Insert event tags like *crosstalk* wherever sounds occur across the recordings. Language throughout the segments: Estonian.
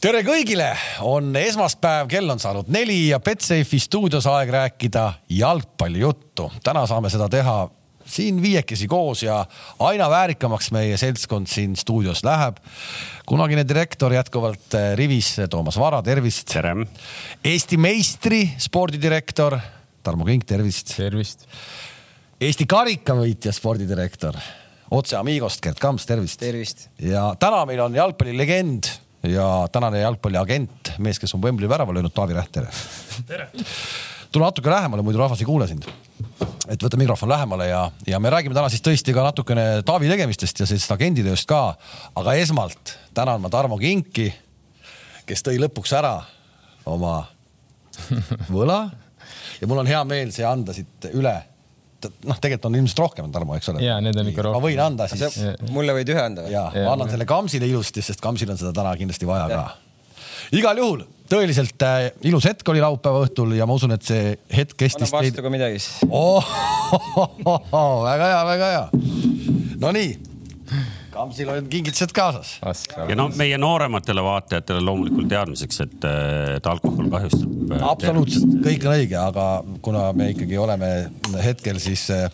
tere kõigile, on esmaspäev, kell on saanud neli ja Betsafe'i stuudios aeg rääkida jalgpallijuttu. täna saame seda teha siin viiekesi koos ja aina väärikamaks meie seltskond siin stuudios läheb. kunagine direktor jätkuvalt eh, rivis, Toomas Vara, tervist. tere. Eesti meistri spordidirektor Tarmo Kink, tervist. tervist. Eesti karikavõitja spordidirektor otse Amigost, Gerd Kamps, tervist. tervist. ja täna meil on jalgpallilegend ja tänane jalgpalliagent, mees, kes on Wembley värava löönud, Taavi Räht, tere. tere. tule natuke lähemale, muidu rahvas ei kuule sind. et võta mikrofon lähemale ja, ja me räägime täna siis tõesti ka natukene Taavi tegemistest ja sellisest agenditööst ka. aga esmalt tänan ma Tarmo Kinki, kes tõi lõpuks ära oma võla ja mul on hea meel see anda siit üle noh, tegelikult on ilmselt rohkem, Tarmo, eks ole? ja need on ikka rohkem. ma võin anda siis. mulle võid ühe anda või? ja, ma annan selle Kamsile ilusti, sest Kamsil on seda täna kindlasti vaja ja. ka. igal juhul tõeliselt äh, ilus hetk oli laupäeva õhtul ja ma usun, et see hetk kestis. anna vastu ka midagi siis oh,. Oh, *laughs* oh, väga hea, väga hea. Nonii Kamsil on kingitused kaasas. ja no meie noorematele vaatajatele loomulikult teadmiseks, et, et alkohol kahjustab. Äh, absoluutselt, kõik on õige, aga kuna me ikkagi oleme hetkel siis äh,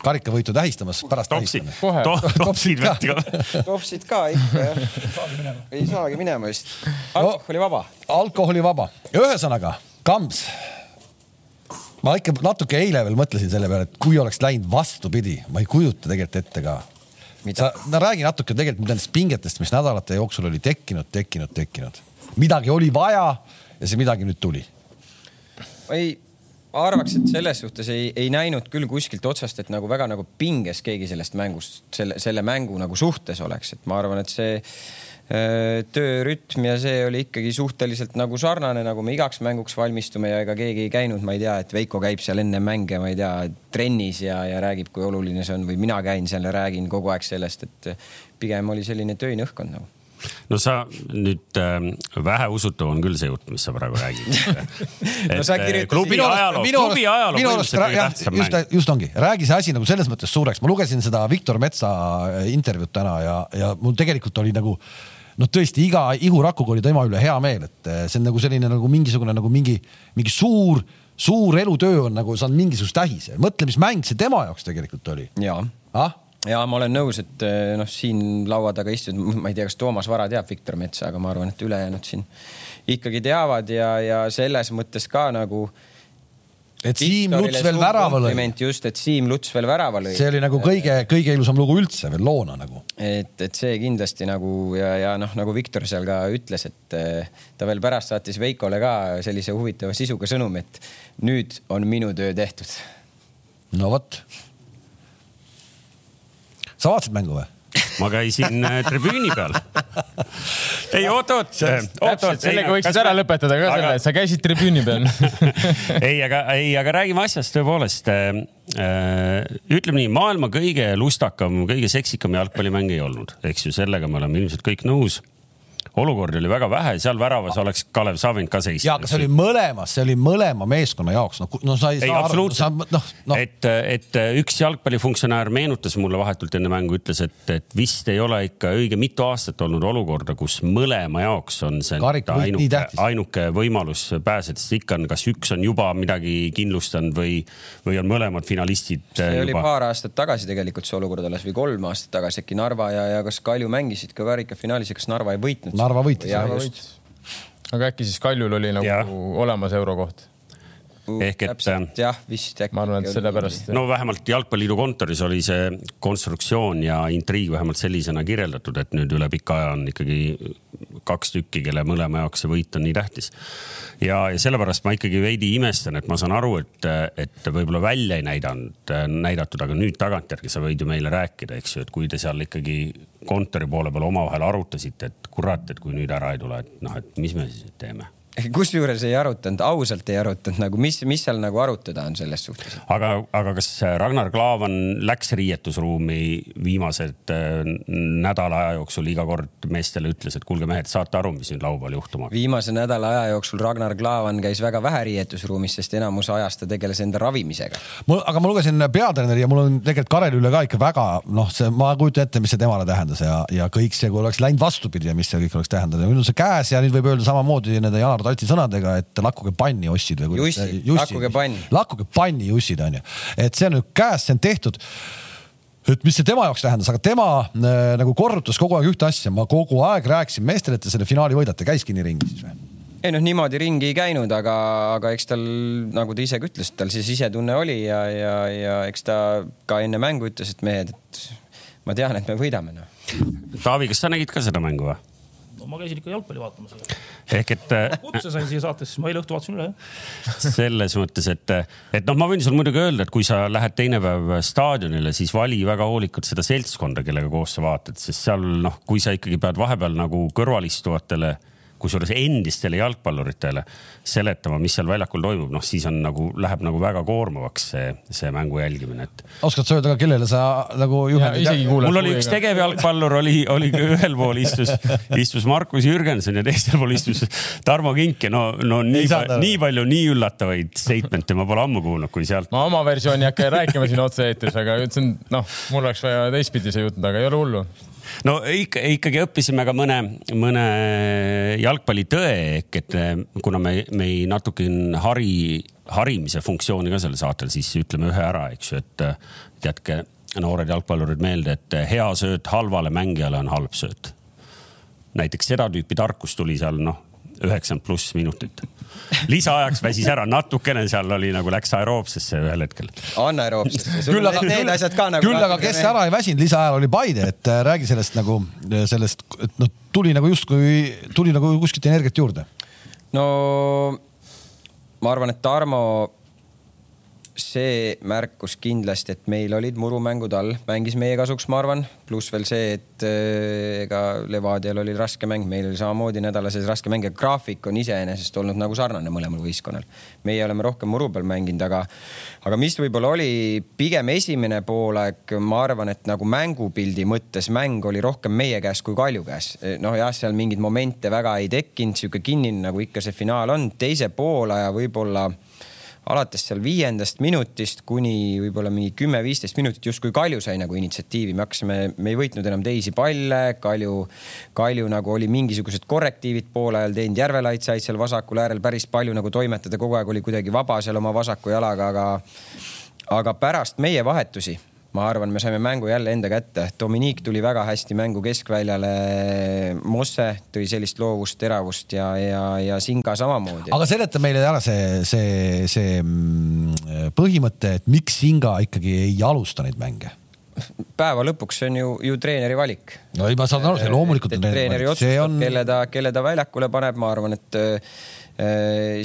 karikavõitu tähistamas, pärast topsid, topsid võeti ka. topsid ka ikka jah. ei saagi minema vist. alkoholivaba no,. alkoholivaba. ühesõnaga, Kamps. ma ikka natuke eile veel mõtlesin selle peale, et kui oleks läinud vastupidi, ma ei kujuta tegelikult ette ka sa, no räägi natuke tegelikult nendest pingetest, mis nädalate jooksul oli tekkinud, tekkinud, tekkinud. midagi oli vaja ja see midagi nüüd tuli. ma ei arvaks, et selles suhtes ei, ei näinud küll kuskilt otsast, et nagu väga nagu pinges keegi sellest mängust, selle, selle mängu nagu suhtes oleks, et ma arvan, et see töörütm ja see oli ikkagi suhteliselt nagu sarnane, nagu me igaks mänguks valmistume ja ega keegi ei käinud, ma ei tea, et Veiko käib seal enne mänge, ma ei tea, trennis ja, ja räägib, kui oluline see on või mina käin seal ja räägin kogu aeg sellest, et pigem oli selline töine õhkkond nagu no sa nüüd äh, väheusutav on küll see jutt, mis sa praegu räägid *laughs* no sa kirjutasid. klubi ajaloo, klubi ajaloo põhimõtteliselt kõige tähtsam mäng. just, just ongi, räägi see asi nagu selles mõttes suureks, ma lugesin seda Viktor Metsa intervjuud täna ja, ja mul tegelikult oli nagu noh, tõesti iga ihurakuga oli tema üle hea meel, et eh, see on nagu selline nagu mingisugune nagu mingi, mingi suur, suur elutöö on nagu saanud mingisugust tähise. mõtle, mis mäng see tema jaoks tegelikult oli. ja ah?, ja ma olen nõus, et eh, noh, siin laua taga istunud, ma ei tea, kas Toomas Vara teab Viktor Metsa, aga ma arvan, et ülejäänud siin ikkagi teavad ja, ja selles mõttes ka nagu äh, et Siim Luts veel värava lõi. just, et Siim Luts veel värava lõi. see oli nagu kõige-kõige ilusam lugu üldse veel loona nagu. et, et see kindlasti nagu ja, ja noh, nagu Viktor seal ka ütles, et eh, ta veel pärast saatis Veikole ka sellise huvitava sisuga sõnumi, et nüüd on minu töö tehtud. no vot. sa vaatasid mängu või? Ma käisin äh, tribüüni peal. ei oot-oot, oot-oot. sellega võiksid ära lõpetada ka selle, et sa käisid tribüüni peal *laughs* ei, aga, ei, aga räägime asjast tõepoolest. Äh, äh, ütleme nii, maailma kõige lustakam, kõige seksikam jalgpallimäng ei olnud, eks ju, sellega me oleme ilmselt kõik nõus olukordi oli väga vähe, seal väravas oleks Kalev Savind ka seisnud. ja, aga see oli mõlemas, see oli mõlema meeskonna jaoks, no, no sa ei, ei saa aru, sa noh no.. et, et üks jalgpallifunktsionäär meenutas mulle vahetult enne mängu, ütles, et, et vist ei ole ikka õige mitu aastat olnud olukorda, kus mõlema jaoks on see ainuke, ainuke võimalus pääseda, sest ikka on, kas üks on juba midagi kindlustanud või, või on mõlemad finalistid. see juba... oli paar aastat tagasi tegelikult see olukord alles või kolm aastat tagasi äkki Narva ja, ja kas Kalju mängisid ka karikafinaalis ja kas Narva ei võitnud Narva võitis. aga äkki siis Kaljul oli nagu ja. olemas eurokoht? Ehk et. jah, vist äkki. ma arvan, et sellepärast. no vähemalt Jalgpalliliidu kontoris oli see konstruktsioon ja intriig vähemalt sellisena kirjeldatud, et nüüd üle pika aja on ikkagi kaks tükki, kelle mõlema jaoks see võit on nii tähtis. ja, ja sellepärast ma ikkagi veidi imestan, et ma saan aru, et, et võib-olla välja ei näidanud, näidatud, aga nüüd tagantjärgi sa võid ju meile rääkida, eks ju, et kui te seal ikkagi kontori poole peal omavahel arutasite, et kurat, et kui nüüd ära ei tule, et noh, et mis me siis nüüd teeme *laughs* kusjuures ei arutanud, ausalt ei arutanud nagu, mis, mis seal nagu arutada on selles suhtes. aga, aga kas Ragnar Klavan läks riietusruumi viimased äh, nädala aja jooksul iga kord meestele ütles, et kuulge mehed, saate aru, mis nüüd laupäeval juhtuma hakkab? viimase nädala aja jooksul Ragnar Klavan käis väga vähe riietusruumis, sest enamus ajast ta tegeles enda ravimisega. mul, aga ma lugesin peatreeneri ja mul on tegelikult Karel üle ka ikka väga noh, see, ma kujutan ette, mis see temale tähendas ja, ja kõik see, kui oleks läinud vastupidi ja mis see kõik oleks tähendanud nüüd on see käes ja nüüd võib öelda samamoodi nende Janar Talti sõnadega, et lakkuge panni, ossid või Jussi, Jussi., lakkuge panni. lakkuge panni, Jussid onju, et see on nüüd käes, see on tehtud et mis see tema jaoks tähendas, aga tema äh, nagu korrutas kogu aeg ühte asja, ma kogu aeg rääkisin meestele, et te selle finaali võidate, käiski nii ringi siis või? ei noh, niimoodi ringi ei käinud, aga, aga eks tal, nagu ta ise ka ütles, tal see sisetunne oli ja, ja, ja eks ta ka enne mängu ütles, et mehed, et ma tean, et me võidame noh. Taavi, kas sa nägid ka seda mängu või? No ma käisin ikka jalgpalli vaatamas. ehk et. kutse sain siia saatesse, siis ma eile õhtu vaatasin üle jah. selles mõttes, et, et noh, ma võin sulle muidugi öelda, et kui sa lähed teine päev staadionile, siis vali väga hoolikalt seda seltskonda, kellega koos sa vaatad, sest seal noh, kui sa ikkagi pead vahepeal nagu kõrvalistujatele kusjuures endistele jalgpalluritele seletama, mis seal väljakul toimub, noh siis on nagu, läheb nagu väga koormavaks see, see mängu jälgimine, et. oskad sa öelda ka, kellele sa nagu juhendad? mul oli üks tegevjalgpallur oli, oli ühel pool istus, istus Markus Jürgenson ja teisel pool istus Tarmo Kink ja no, no nii, nii palju nii üllatavaid statement'e ma pole ammu kuulnud, kui sealt. ma oma versiooni ei hakka rääkima siin otse-eetris, aga ütlesin, noh, mul oleks vaja teistpidi see jutt, aga ei ole hullu no ikka, ikkagi õppisime ka mõne, mõne jalgpallitõe ehk et eh, kuna me, me ei natuke hari, harimise funktsiooni ka sellel saatel, siis ütleme ühe ära, eks ju, et teadke noored jalgpallurid meelde, et hea sööt halvale mängijale on halb sööt. näiteks seda tüüpi tarkus tuli seal noh, üheksakümmend pluss minutit lisaajaks väsis ära, natukene seal oli nagu läks aeroobsesse ühel hetkel. anaeroobsesse. *laughs* küll aga, need asjad ka nagu. küll aga, kes ära ei väsinud lisaajal oli Paide, et äh, räägi sellest nagu sellest, et noh, tuli nagu justkui, tuli nagu kuskilt energiat juurde. no ma arvan, et Tarmo see märkus kindlasti, et meil olid murumängud all, mängis meie kasuks, ma arvan, pluss veel see, et äh, ega Levadial oli raske mäng, meil oli samamoodi nädala sees raske mäng ja graafik on iseenesest olnud nagu sarnane mõlemal võistkonnal. meie oleme rohkem muru peal mänginud, aga, aga mis võib-olla oli pigem esimene poolaeg, ma arvan, et nagu mängupildi mõttes mäng oli rohkem meie käes kui Kalju käes. noh, jah, seal mingeid momente väga ei tekkinud, sihuke kinnine nagu ikka see finaal on, teise poolaja võib-olla alates seal viiendast minutist kuni võib-olla mingi kümme-viisteist minutit justkui Kalju sai nagu initsiatiivi, me hakkasime, me ei võitnud enam teisi palle, Kalju, Kalju nagu oli mingisugused korrektiivid poole ajal teinud, Järvelait said seal vasakul äärel päris palju nagu toimetada, kogu aeg oli kuidagi vaba seal oma vasaku jalaga, aga aga pärast meie vahetusi ma arvan, me saime mängu jälle enda kätte. Dominique tuli väga hästi mängu keskväljale. Mosse tõi sellist loovust, teravust ja, ja, ja Singa samamoodi. aga seleta meile ära see, see, see mm, põhimõte, et miks Singa ikkagi ei alusta neid mänge? päeva lõpuks see on ju, ju treeneri valik. no ei, ma saan aru, see loomulikult on treeneri otsustab on..., kelle ta, kelle ta väljakule paneb, ma arvan, et äh,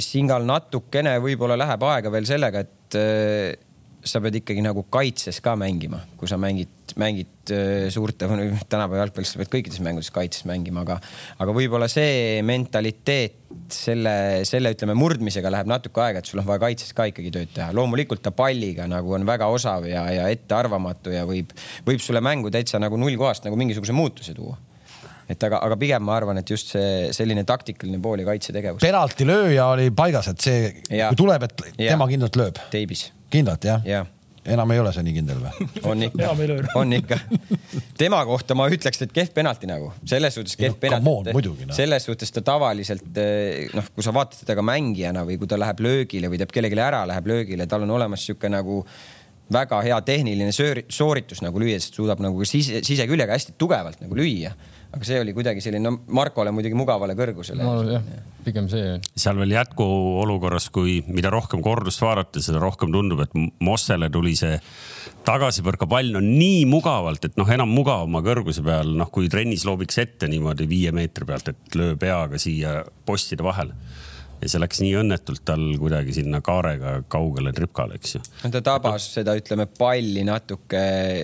Singal natukene võib-olla läheb aega veel sellega, et äh, sa pead ikkagi nagu kaitses ka mängima, kui sa mängid, mängid äh, suurte, tänapäeva jalgpallis sa pead kõikides mängudes kaitses mängima, aga, aga võib-olla see mentaliteet selle, selle ütleme murdmisega läheb natuke aega, et sul on vaja kaitses ka ikkagi tööd teha. loomulikult ta palliga nagu on väga osav ja, ja ettearvamatu ja võib, võib sulle mängu täitsa nagu nullkohast nagu mingisuguse muutuse tuua et aga, aga pigem ma arvan, et just see selline taktikaline pool ja kaitsetegevus. penalti lööja oli paigas, et see, kui tuleb, et ja. tema kindlalt lööb. teibis kindlalt jah ja.? enam ei ole see nii kindel või? *laughs* on ikka on ikka. tema kohta ma ütleks, et kehv penalti nagu, selles suhtes kehv penalti. No. selles suhtes ta tavaliselt eh, noh, kui sa vaatad teda ka mängijana või kui ta läheb löögile või teeb kellelegi ära, läheb löögile, tal on olemas sihuke nagu väga hea tehniline sooritus nagu lüüa, sest suudab nagu sise, siseküljega hästi tugevalt nagu lüüa aga see oli kuidagi selline, no Markole muidugi mugavale kõrgusele no,. jah, pigem see. seal veel jätkuolukorras, kui mida rohkem kordust vaadata, seda rohkem tundub, et Mossele tuli see tagasipõrka pall no nii mugavalt, et noh, enam mugavama kõrguse peal, noh, kui trennis loobiks ette niimoodi viie meetri pealt, et löö peaga siia postide vahele ja see läks nii õnnetult tal kuidagi sinna kaarega kaugele tripkale, eks ju. no ta tabas seda, ütleme palli natuke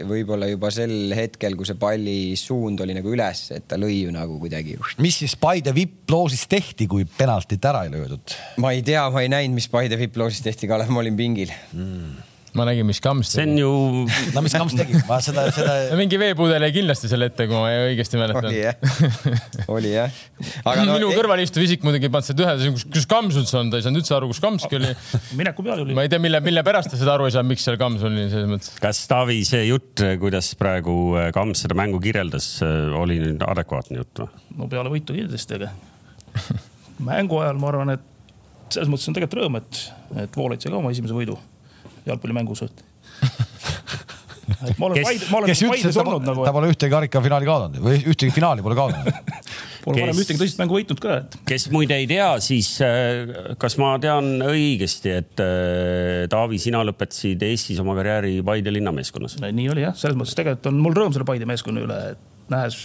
võib-olla juba sel hetkel, kui see palli suund oli nagu üles, et ta lõi ju nagu kuidagi. mis siis Paide vipploosis tehti, kui penaltit ära ei löödud? ma ei tea, ma ei näinud, mis Paide vipploosis tehti, Kalev, ma olin pingil. Ma nägin, mis Kams see on tegi. ju, no mis Kams tegi? ma seda, *laughs* seda mingi veepudel jäi kindlasti selle ette, kui ma õigesti mäletan oli. jah, *laughs* oli jah. aga no, minu kõrval istuv isik muidugi ei pannud seda ühe, kus, kus Kams üldse on, ta ei saanud üldse aru, kus Kamski oli. *laughs* mineku peal oli ma. ei tea, mille, mille pärast ta seda aru ei saanud, miks seal Kams oli selles mõttes. kas Taavi, see jutt, kuidas praegu Kams seda mängu kirjeldas, oli nüüd adekvaatne jutt või? no peale võitu kindlasti, aga mängu ajal ma arvan, et selles mõttes on tegelikult rõõm, et, et Voolaid sai ka oma esimese võidu jalgpallimängus, et. *laughs* et ma olen Kes- Paide, ma olen kes ütles, et Paides ta, olnud nagu ta, pole ühtegi karikafinaali kaotanud või ühtegi finaali pole kaotanud? *laughs* pole varem kes- ühtegi tõsist mängu võitnud ka, et kes muide ei tea, siis äh, kas ma tean õigesti, et äh, Taavi, sina lõpetasid Eestis oma karjääri Paide linnameeskonnas? nii oli jah, selles mõttes tegelikult on mul rõõm selle Paide meeskonna üle, et nähes,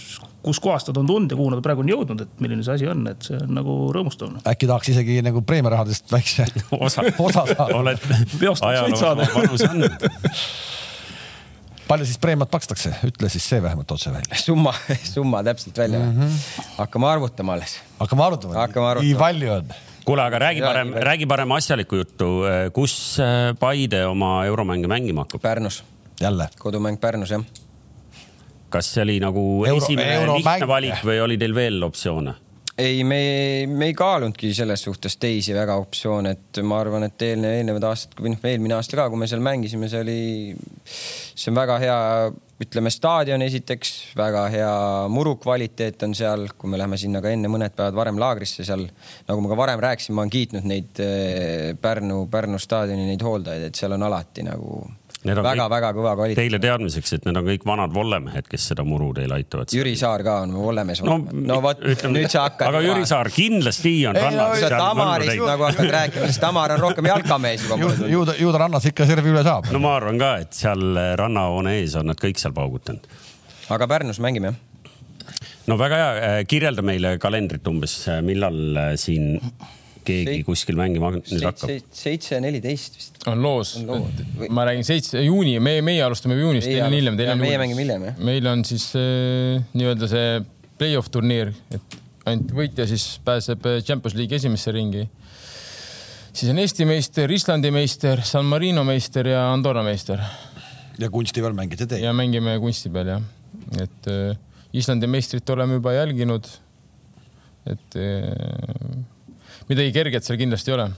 kus kohas nad on tulnud ja kuhu nad praegu on jõudnud, et milline see asi on, et see on nagu rõõmustav. äkki tahaks isegi nagu preemiarahadest väikse *laughs* osa, osa saada. oled ajaloos saada. oma panuse andnud. palju siis preemiat makstakse, ütle siis see vähemalt otse välja. summa, summa täpselt välja mm. Mhm. -hmm. hakkame arvutama alles. hakkame arutama. Hakkame arutama. nii palju on. kuule, aga räägi parem räägi parem asjalikku juttu, kus äh, Paide oma euromänge mängima hakkab? Pärnus, jälle. kodumäng Pärnus jah. Kas see oli nagu Euro- esimene euromäng. lihtne valik või oli teil veel optsioone? ei, me, me ei kaalunudki selles suhtes teisi väga optsioone, et ma arvan, et eelne, eelnevad aastad, või noh, eelmine aasta ka, kui me seal mängisime, see oli, see on väga hea, ütleme staadion esiteks, väga hea muru kvaliteet on seal, kui me läheme sinna ka enne mõned päevad varem laagrisse seal, nagu ma ka varem rääkisin, ma olen kiitnud neid eh, Pärnu, Pärnu staadioni neid hooldajaid, et seal on alati nagu väga-väga kõva kvaliteet. Teile teadmiseks, et need on kõik vanad vollemehed, kes seda muru teil aitavad. Jüri Saar ka on Vollemees. no, no vot, nüüd sa hakkad. aga Jüri Saar kindlasti on Ei, rannas sa Tamarist nagu hakkad rääkima, sest Tamar on rohkem jalkamees juba ju ta, ju ta rannas ikka servi üle saab. no ma arvan ka, et seal rannahoone ees on nad kõik seal paugutanud. aga Pärnus mängime jah? no väga hea, kirjelda meile kalendrit umbes, millal äh, siin keegi Seit- kuskil mängima nüüd hakkab. seitse, neliteist vist. on loos On lood.. ma räägin seitse juuni, meie, meie alustame juunist, teil on hiljem, teil on meie mängime hiljem jah. meil on siis äh, nii-öelda see play-off turniir, et ainult võitja siis pääseb äh, Champions League'i esimesse ringi. siis on Eesti meister, Islandi meister, San Marino meister ja Andorra meister ja kunsti peal mängite teie. ja mängime kunsti peal jah, et äh, Islandi meistrit oleme juba jälginud. et äh, midagi kerget seal kindlasti ei ole.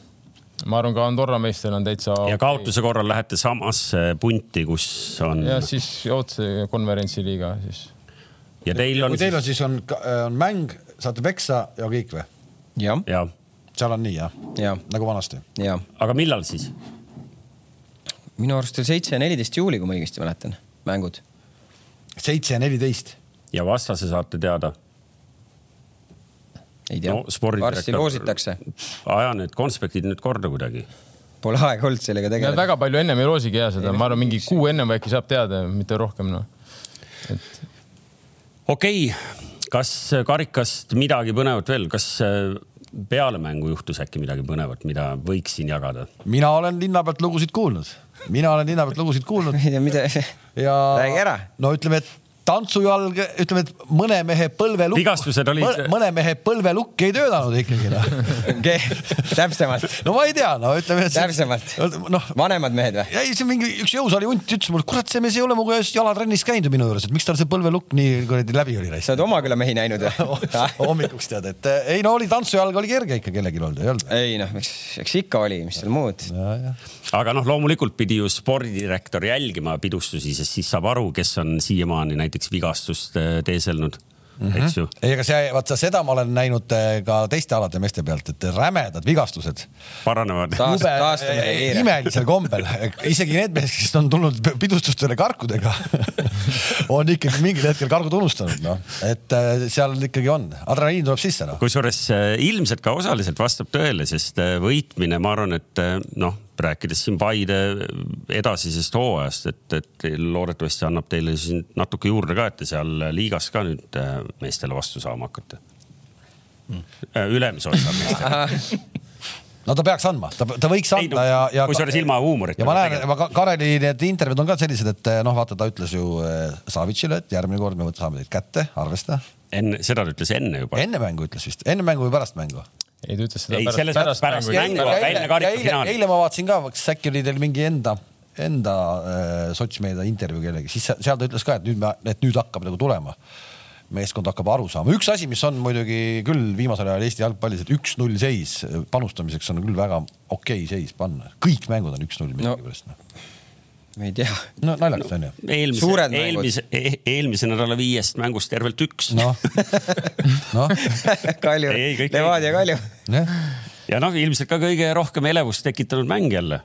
ma arvan, ka Andorra meister on täitsa. ja kaotuse korral lähete samasse punti, kus on ja siis otse konverentsiliiga siis. ja teil on kui teil on siis on, on mäng, saate peksa ja kõik või? jah, ja, seal on nii jah? ja, nagu vanasti. ja aga millal siis? minu arust oli seitse ja neliteist juuli, kui ma õigesti mäletan, mängud. seitse ja neliteist. ja vastase saate teada? Ei tea No, varsti loositakse. aja need konspektid nüüd korda kuidagi. Pole aega olnud sellega tegeleda. väga palju ennem ei loosigi ja seda, ma arvan, mingi kuu ennem äkki saab teada, mitte rohkem noh. okei okay., kas karikast midagi põnevat veel, kas äh, peale mängu juhtus äkki midagi põnevat, mida võiks siin jagada? mina olen linna pealt lugusid kuulnud, mina olen linna pealt lugusid kuulnud *laughs* ei tea, mida, ja Räägi ära. no ütleme, et tantsujalg, ütleme, et mõne mehe põlvelukk. Vigastused olid- mõne mehe põlvelukk ei töötanud ikkagi noh. *laughs* täpsemalt, no ma ei tea, no ütleme, täpsemalt. noh, vanemad mehed või? ei, see mingi üks jõusaali hunt ütles mulle, kurat, see mees ei ole mu käes jalatrennis käinud ju minu juures, et miks tal see põlvelukk nii kuradi läbi oli sa oled Omaküla mehi näinud või? *laughs* hommikuks tead, et eh, ei no oli tantsujalg oli kerge ikka kellelgi olnud, ei olnud. ei noh, eks, eks ikka oli, mis seal muud. aga noh, loomulikult pidi ju spordidirektor jälgima pidustusi, sest siis saab aru, kes on siiamaani näiteks vigastust äh, teeselnud mm, -hmm. eks ju. ei, aga see, vaata seda ma olen näinud eh, ka teiste alade meeste pealt, et rämedad vigastused. paranevad. Kiire. imelisel kombel, isegi need mehed, kes on tulnud pidustustele karkudega, *laughs* on ikkagi mingil hetkel kargud unustanud, noh, et seal ikkagi on, adrenaliin tuleb sisse, noh. kusjuures äh, ilmselt ka osaliselt vastab tõele, sest äh, võitmine, ma arvan, et äh, noh, rääkides siin Paide edasisest hooajast, et, et loodetavasti annab teile siin natuke juurde ka, et te seal liigas ka nüüd äh, meestele vastu saama hakkate. ülemise osa meestele. *laughs* no ta peaks andma, ta, ta võiks ei anda ja, ja. kusjuures ilma huumorita. ja ma näen, ma Ka- Kareli need intervjuud on ka sellised, et noh, vaata, ta ütles ju äh, Savitšile, et järgmine kord me saame teid kätte, arvesta. enne, seda ta ütles enne juba. enne mängu ütles vist, enne mängu või pärast mängu? ei, ta ütles seda Ei, pärast, mõttes pärast mängu. enne karikafinaali. eile ma vaatasin ka, kas äkki oli teil mingi enda, enda äh, sotsmeedia intervjuu kellegi, siis se- seal ta ütles ka, et nüüd me, et nüüd hakkab nagu tulema. meeskond hakkab aru saama, üks asi, mis on muidugi küll viimasel ajal Eesti jalgpallis, et üks-null seis panustamiseks on küll väga okei seis panna, kõik mängud on üks-null millegipärast no.. Ma ei tea. no naljakas on ju. eelmise Suured, mängud. eelmise, eelmise nädala viiest mängust tervelt üks. noh, noh, *laughs* Kalju Levadia Kalju. ja noh, ilmselt ka kõige rohkem elevust tekitanud mäng jälle.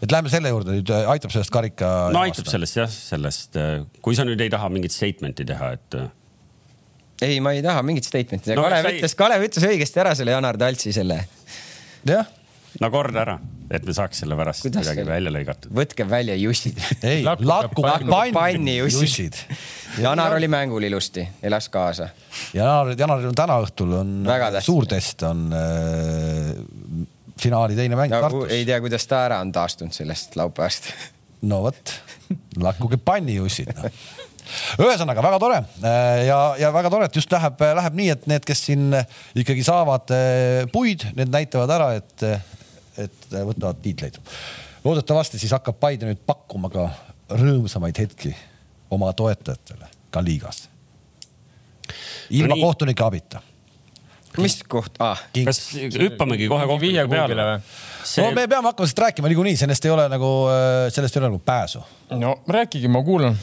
et lähme selle juurde nüüd, aitab sellest karika. no aitab. sellest jah, sellest, kui sa nüüd ei taha mingit statement'i teha, et äh, ei, ma ei taha mingit statement'i teha No. Kalev sa ei... ei- ütles, Kalev ütles õigesti ära selle Janar Taltsi selle. jah, no korda ära, et me saaks selle pärast Kuidas kuidagi see- välja lõigatud. võtke välja jussid. ei, Lakku panni- panni panni jussid. jussid. Janar oli mängul ilusti, elas kaasa. Janar, Janaril on täna õhtul on suur test on äh, finaali teine mäng nagu Tartus. ei tea, kuidas ta ära on taastunud sellest laupäevast. no vot, lakkuge pannijussid no.. ühesõnaga väga tore äh, ja, ja väga tore, et just läheb, läheb nii, et need, kes siin ikkagi saavad äh, puid, need näitavad ära, et, et võtavad tiitleid. loodetavasti siis hakkab Paide nüüd pakkuma ka rõõmsamaid hetki oma toetajatele ka liigas. ilma No nii. kohtunike abita. mis koht ah,? kas hüppamegi kohe viie kohtunike peale või?? no me peame hakkama sellest rääkima niikuinii, sellest ei ole nagu, sellest ei ole nagu pääsu. no rääkige, ma kuulan.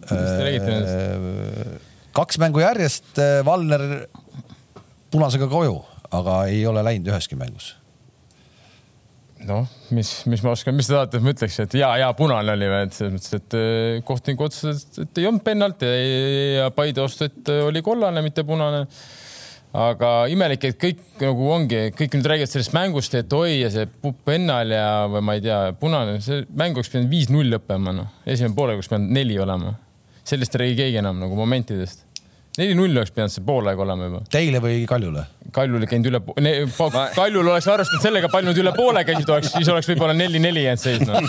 mis te räägite nendest? Äh, kaks mängu järjest äh, Valner punasega koju, aga ei ole läinud üheski mängus. noh, mis, mis ma oskan, mis te tahate, et ma ütleks, et ja, ja punane oli või, et selles mõttes, et äh, kohtunik otsustas, et ei olnud pennalt ja, ja Paide vastu, et äh, oli kollane, mitte punane. aga imelik, et kõik nagu ongi, kõik nüüd räägivad sellest mängust, et oi ja see pennal ja või ma ei tea, punane, see mäng oleks pidanud viis-null lõppema, noh. esimene poolaeg oleks pidanud neli olema. sellest ei räägi keegi enam nagu momentidest. neli-null oleks pidanud see poolaeg olema juba. Teile või Kaljule? Kaljul käinud üle, Kaljul oleks arvestanud sellega, palju nad üle poole käisid, oleks, siis oleks võib-olla neli-neli jäänud seisma.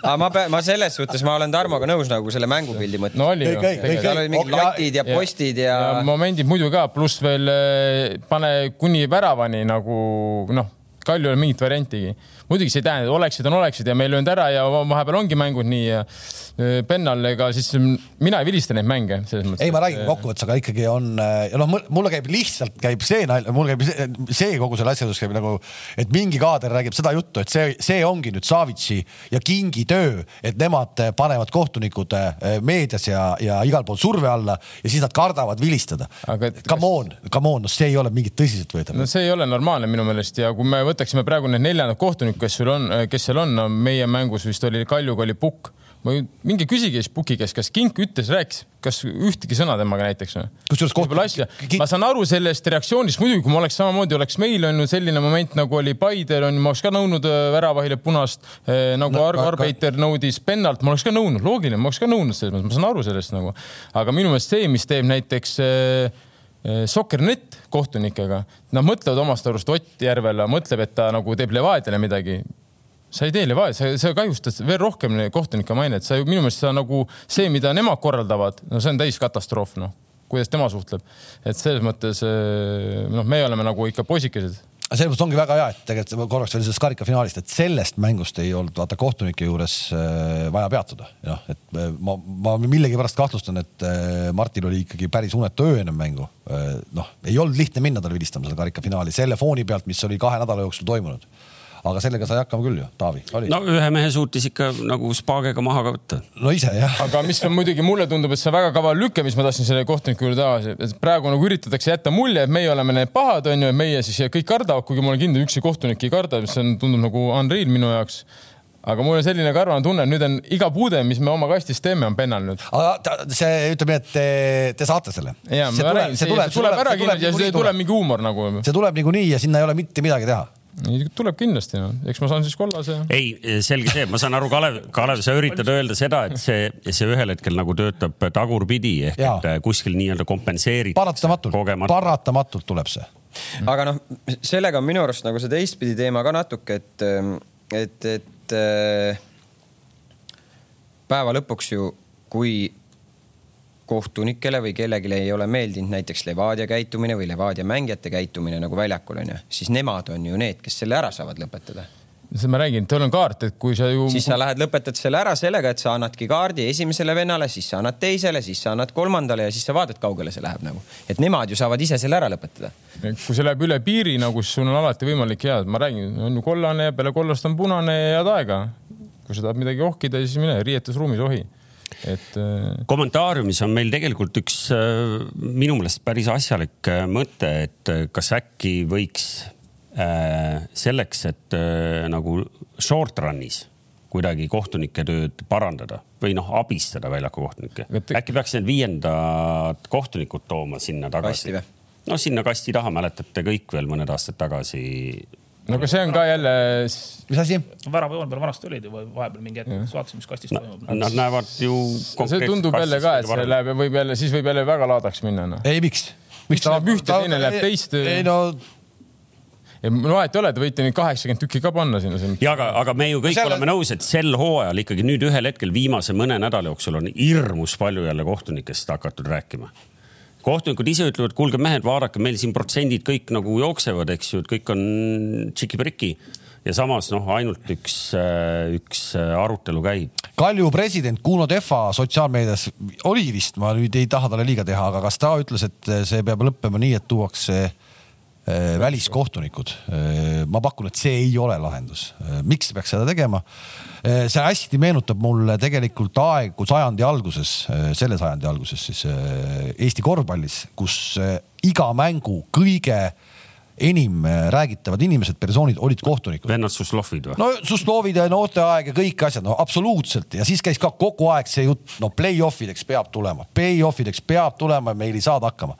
aga ma pean, ma selles suhtes, ma olen Tarmoga nõus nagu selle mängupildi mõttes no oli ju seal olid mingid Ja- latid ja postid ja, ja momendid muidu ka, pluss veel eh, pane kuni väravani nagu noh, Kalju ei ole mingit variantigi. Muidugi see ei tähenda, et oleksid on oleksid ja me ei löönud ära ja vahepeal ongi mängud nii ja pennal, ega siis mina ei vilista neid mänge selles mõttes. ei, ma räägin kokkuvõttes, aga ikkagi on ja noh, mulle käib lihtsalt käib see nalja, mul käib see, see kogu selle asja juures käib nagu, et mingi kaader räägib seda juttu, et see, see ongi nüüd Savitsi ja Kingi töö, et nemad panevad kohtunikud meedias ja, ja igal pool surve alla ja siis nad kardavad vilistada. Come on, come on, no see ei ole mingit tõsiseltvõetav no see ei ole normaalne minu meelest ja kui me võtaksime praegu need neljandad kohtunikud, kes sul on, kes seal on no,, meie mängus vist oli Kaljuga oli Pukk. minge küsige siis Puki käest, kas Kink ütles, rääkis, kas ühtegi sõna temaga näiteks või? Kusjuures koht- ma saan aru sellest reaktsioonist, muidugi kui ma oleks samamoodi, oleks meil on ju selline moment nagu oli Paidel on ju, ma oleks ka nõudnud äh, väravahile punast eh, nagu No, no, Ar aga- Arbeiter nõudis pennalt, ma oleks ka nõudnud, loogiline, ma oleks ka nõudnud selles mõttes, ma saan aru sellest nagu. aga minu meelest see, mis teeb näiteks eh, Soccernet kohtunikega, nad mõtlevad omast arust Ott Järvela mõtleb, et ta nagu teeb Levadiale midagi sa ei tee Levadia, sa, sa kahjustad veel rohkem kohtunike mainet, sa ju minu meelest sa nagu see, mida nemad korraldavad, no see on täis katastroof, noh, kuidas tema suhtleb. et selles mõttes eh, noh, me oleme nagu ikka poisikesed. Selles mõttes ongi väga hea, et tegelikult korraks veel sellest karikafinaalist, et sellest mängust ei olnud vaata kohtunike juures äh, vaja peatuda. noh, et äh, ma, ma millegipärast kahtlustan, et äh, Martil oli ikkagi päris unetu öö enne mängu. noh, ei olnud lihtne minna tal vilistama seda karikafinaali selle fooni pealt, mis oli kahe nädala jooksul toimunud. Aga sellega sai hakkama küll ju, Taavi, oli no.? ühe mehe suutis ikka nagu spaagega maha ka võtta. no ise jah. aga mis on muidugi, mulle tundub, et see on väga kaval lüke, mis ma tahtsin selle kohtuniku juurde tagasi, et praegu nagu üritatakse jätta mulje, et meie oleme need pahad, onju, meie siis kõik kardavad, kuigi ma olen kindel, ükski kohtunik ei karda, mis on, tundub nagu unreal minu jaoks. aga mul on selline karvane tunne, et nüüd on iga puude, mis me oma kastis teeme, on pennal nüüd. aga ta, see ütleb nii, et te, te saate selle. ja ma räägin, see tuleb, tuleb ära kindlasti ja see tuleb mingi huumor nagu. see tuleb niikuinii ja sinna ei ole mitte midagi teha tuleb kindlasti, noh, eks ma saan siis kollase ja. ei, selge see, ma saan aru, Kalev, Kalev, sa üritad öelda seda, et see, see ühel hetkel nagu töötab tagurpidi ehk Jaa. et kuskil nii-öelda kompenseerib. paratamatult, paratamatult tuleb see. aga noh, sellega on minu arust nagu see teistpidi teema ka natuke, et, et, et äh, päeva lõpuks ju, kui kohtunikele või kellelegi ei ole meeldinud näiteks Levadia käitumine või Levadia mängijate käitumine nagu väljakul onju, siis nemad on ju need, kes selle ära saavad lõpetada seda ma räägin, teil on kaart, et kui sa ju. siis sa lähed, lõpetad selle ära sellega, et sa annadki kaardi esimesele vennale, siis sa annad teisele, siis sa annad kolmandale ja siis sa vaatad, kaugele see läheb nagu. et nemad ju saavad ise selle ära lõpetada. kui see läheb üle piiri nagu, siis sul on alati võimalik head, ma räägin, on ju kollane ja peale kollast on punane ja head aega. kui sa tahad midagi ohkida, siis mine riietusruumis ohi et. Äh, kommentaariumis on meil tegelikult üks äh, minu meelest päris asjalik äh, mõte, et kas äkki võiks Äh, selleks, et nagu short run'is kuidagi kohtunike tööd parandada või noh, abistada väljaku kohtunikke. äkki peaks need viiendad kohtunikud tooma sinna tagasi? no sinna kasti taha, mäletate kõik veel mõned aastad tagasi. No aga see on ka jälle. mis asi? väravajoone peal vanasti olid ju vahepeal mingi hetk, vaatasin, mis kastis toimub. Nad näevad ju. see tundub jälle ka, et see läheb, võib jälle, siis võib jälle väga laadaks minna no.. ei, miks? miks ta läheb ühte, teine läheb teist? ei no ja no vahet ei ole, te võite neid kaheksakümmend tükki ka panna sinna. ja aga, aga me ju kõik Selle... oleme nõus, et sel hooajal ikkagi nüüd ühel hetkel viimase mõne nädala jooksul on hirmus palju jälle kohtunikest hakatud rääkima kohtunikud ise ütlevad, kuulge mehed, vaadake, meil siin protsendid kõik nagu jooksevad, eks ju, et kõik on tšiki-priki ja samas noh, ainult üks, üks arutelu käib. Kalju president Kuno Tehva sotsiaalmeedias oli vist, ma nüüd ei taha talle liiga teha, aga kas ta ütles, et see peab lõppema nii, et tuuakse Äh, väliskohtunikud. Äh, ma pakun, et see ei ole lahendus. Äh, miks peaks seda tegema? see hästi meenutab mulle tegelikult aegu sajandi alguses, selle sajandi alguses siis Eesti korvpallis, kus iga mängu kõige enim räägitavad inimesed, persoonid olid kohtunikud. vennad Suslovid või? no Suslovid ja noorteaeg ja kõik asjad, no absoluutselt ja siis käis ka kogu aeg see jutt, no play-off ideks peab tulema, play-off ideks peab tulema, meil ei saada hakkama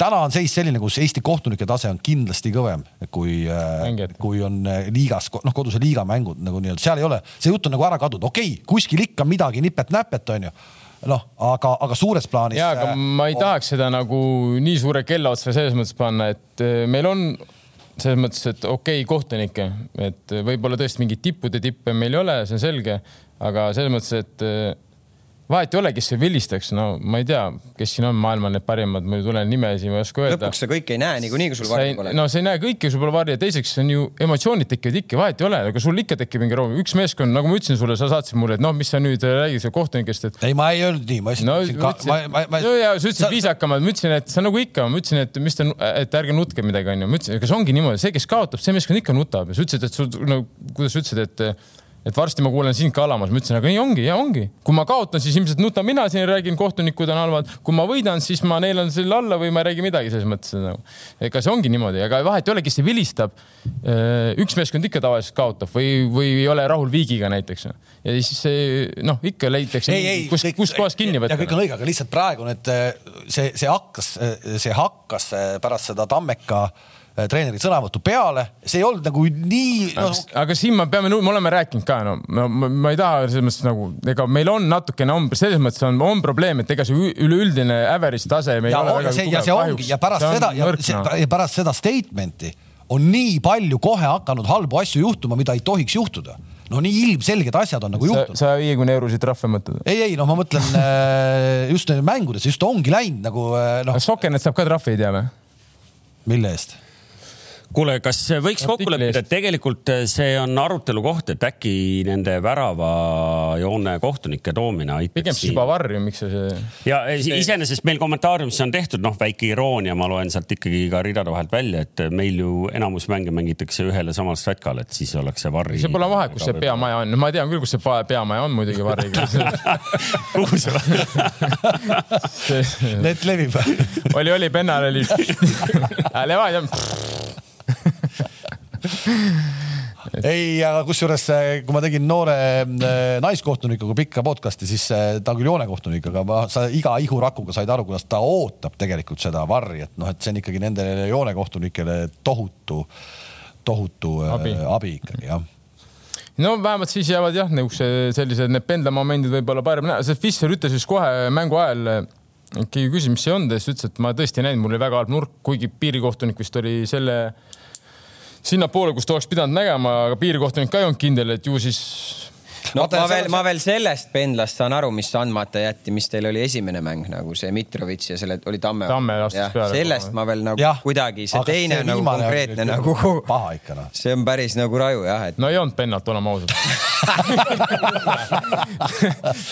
täna on seis selline, kus Eesti kohtunike tase on kindlasti kõvem, kui, äh, kui on äh, liigas, noh, koduse liiga mängud nagu nii-öelda, seal ei ole, see jutt on nagu ära kadunud, okei okay,, kuskil ikka midagi nipet-näpet, onju noh, aga, aga suures plaanis. ja, aga äh, ma ei on... tahaks seda nagu nii suure kella otsa selles mõttes panna, et meil on selles mõttes, et okei okay, kohtunikke, et võib-olla tõesti mingeid tippude tippe meil ei ole, see on selge, aga selles mõttes, et vahet ei ole, kes see vilistaks, no ma ei tea, kes siin on maailmal need parimad, mul ei tule nimesid, ma ei oska öelda. lõpuks sa kõike ei näe niikuinii, kui sul varja pole. no sa ei näe kõike, sul pole varja, teiseks on ju emotsioonid tekivad ikka, vahet ei ole, aga sul ikka tekib mingi room, üks meeskond, nagu ma ütlesin sulle, sa saatsid mulle, et noh, mis sa nüüd räägid seal kohtunikest, et. ei, ma ei öelnud nii, ma ütlesin no,. Ma, ma, ma... no ja sa ütlesid sa... viisakamalt, ma ütlesin, et sa nagu ikka, ma ütlesin, et mis te, et ärge nutke midagi, onju, ma ütlesin, kas ongi niimoodi, see, kes kaotab, see meeskond ikka nutab ja sa ütlesid, et sul no kuidas sa ütlesid, et et varsti ma kuulen sind ka alamas, ma ütlesin, aga nii ongi ja ongi, kui ma kaotan, siis ilmselt nutan mina siin, räägin, kohtunikud on halvad, kui ma võidan, siis ma neelan selle alla või ma ei räägi midagi selles mõttes nagu. ega see ongi niimoodi, aga vahet ei ole, kes see vilistab. Äh, üks meeskond ikka tavaliselt kaotab või, või ei ole rahul viigiga näiteks. ja siis noh, ikka leitakse, kus, kus kohas kinni võtta. kõik on õige, aga lihtsalt praegu need, see, see hakkas, see hakkas pärast seda Tammeka äh, Äh, treeneri sõnavõttu peale, see ei olnud nagu nii no.... aga siin me peame, me oleme rääkinud ka, no ma, ma, ei taha selles mõttes nagu, ega meil on natukene on, selles mõttes on, on probleem, et ega see üleüldine average tase. ja, ja see, ja see ongi ja pärast seda ja, ja pärast seda statement'i on nii palju kohe hakanud halbu asju juhtuma, mida ei tohiks juhtuda no nii ilmselged asjad on nagu juhtunud. saja viiekümne eurosid trahve mõtled? ei, ei noh, ma mõtlen äh, just mängudes just ongi läinud nagu äh, noh. Sokenet saab ka trahvi, ei tea või? mille eest? Kuule, kas võiks kokku leppida, et tegelikult see on arutelu koht, et äkki nende väravajoone kohtunike toomine aitaks. pigem siis juba varju, miks see, see. ja iseenesest meil kommentaariumis on tehtud noh, väike iroonia, ma loen sealt ikkagi ka ridade vahelt välja, et meil ju enamus mänge mängitakse ühel ja samal statkal, et siis oleks see varri. see pole vahet, kus see peamaja on, ma tean küll, kus see peamaja on muidugi varriga *laughs* kuhu *laughs* see Net levib oli, oli, Pennal oli *laughs* Levadia *laughs* ei, aga kusjuures, kui ma tegin noore äh, naiskohtunikuga pikka podcast'i, siis äh, ta küll joonekohtunik, aga ma, sa iga ihurakuga said aru, kuidas ta ootab tegelikult seda varri, et noh, et see on ikkagi nendele joonekohtunikele tohutu, tohutu abi, abi ikkagi jah. No vähemalt siis jäävad jah, niisuguse sellised need pendlamomendid võib-olla parem näha, sest Fischer ütles just kohe mängu ajal keegi küsis, mis see on, ta siis ütles, et ma tõesti ei näinud, mul oli väga halb nurk, kuigi piirikohtunik vist oli selle sinnapoole, kust oleks pidanud nägema, aga piirikohtunik ka ei olnud kindel, et ju siis no ma see- veel, ma veel sellest pendlast saan aru, mis andmata jätti, mis teil oli esimene mäng nagu see Mitrovic ja selle oli Tamme. Tamme lastis peale sellest ma veel nagu jah, kuidagi, see teine nagu konkreetne nagu, paha ikka noh. see on päris nagu raju jah, et no ei olnud pennalt, oleme ausad. *laughs*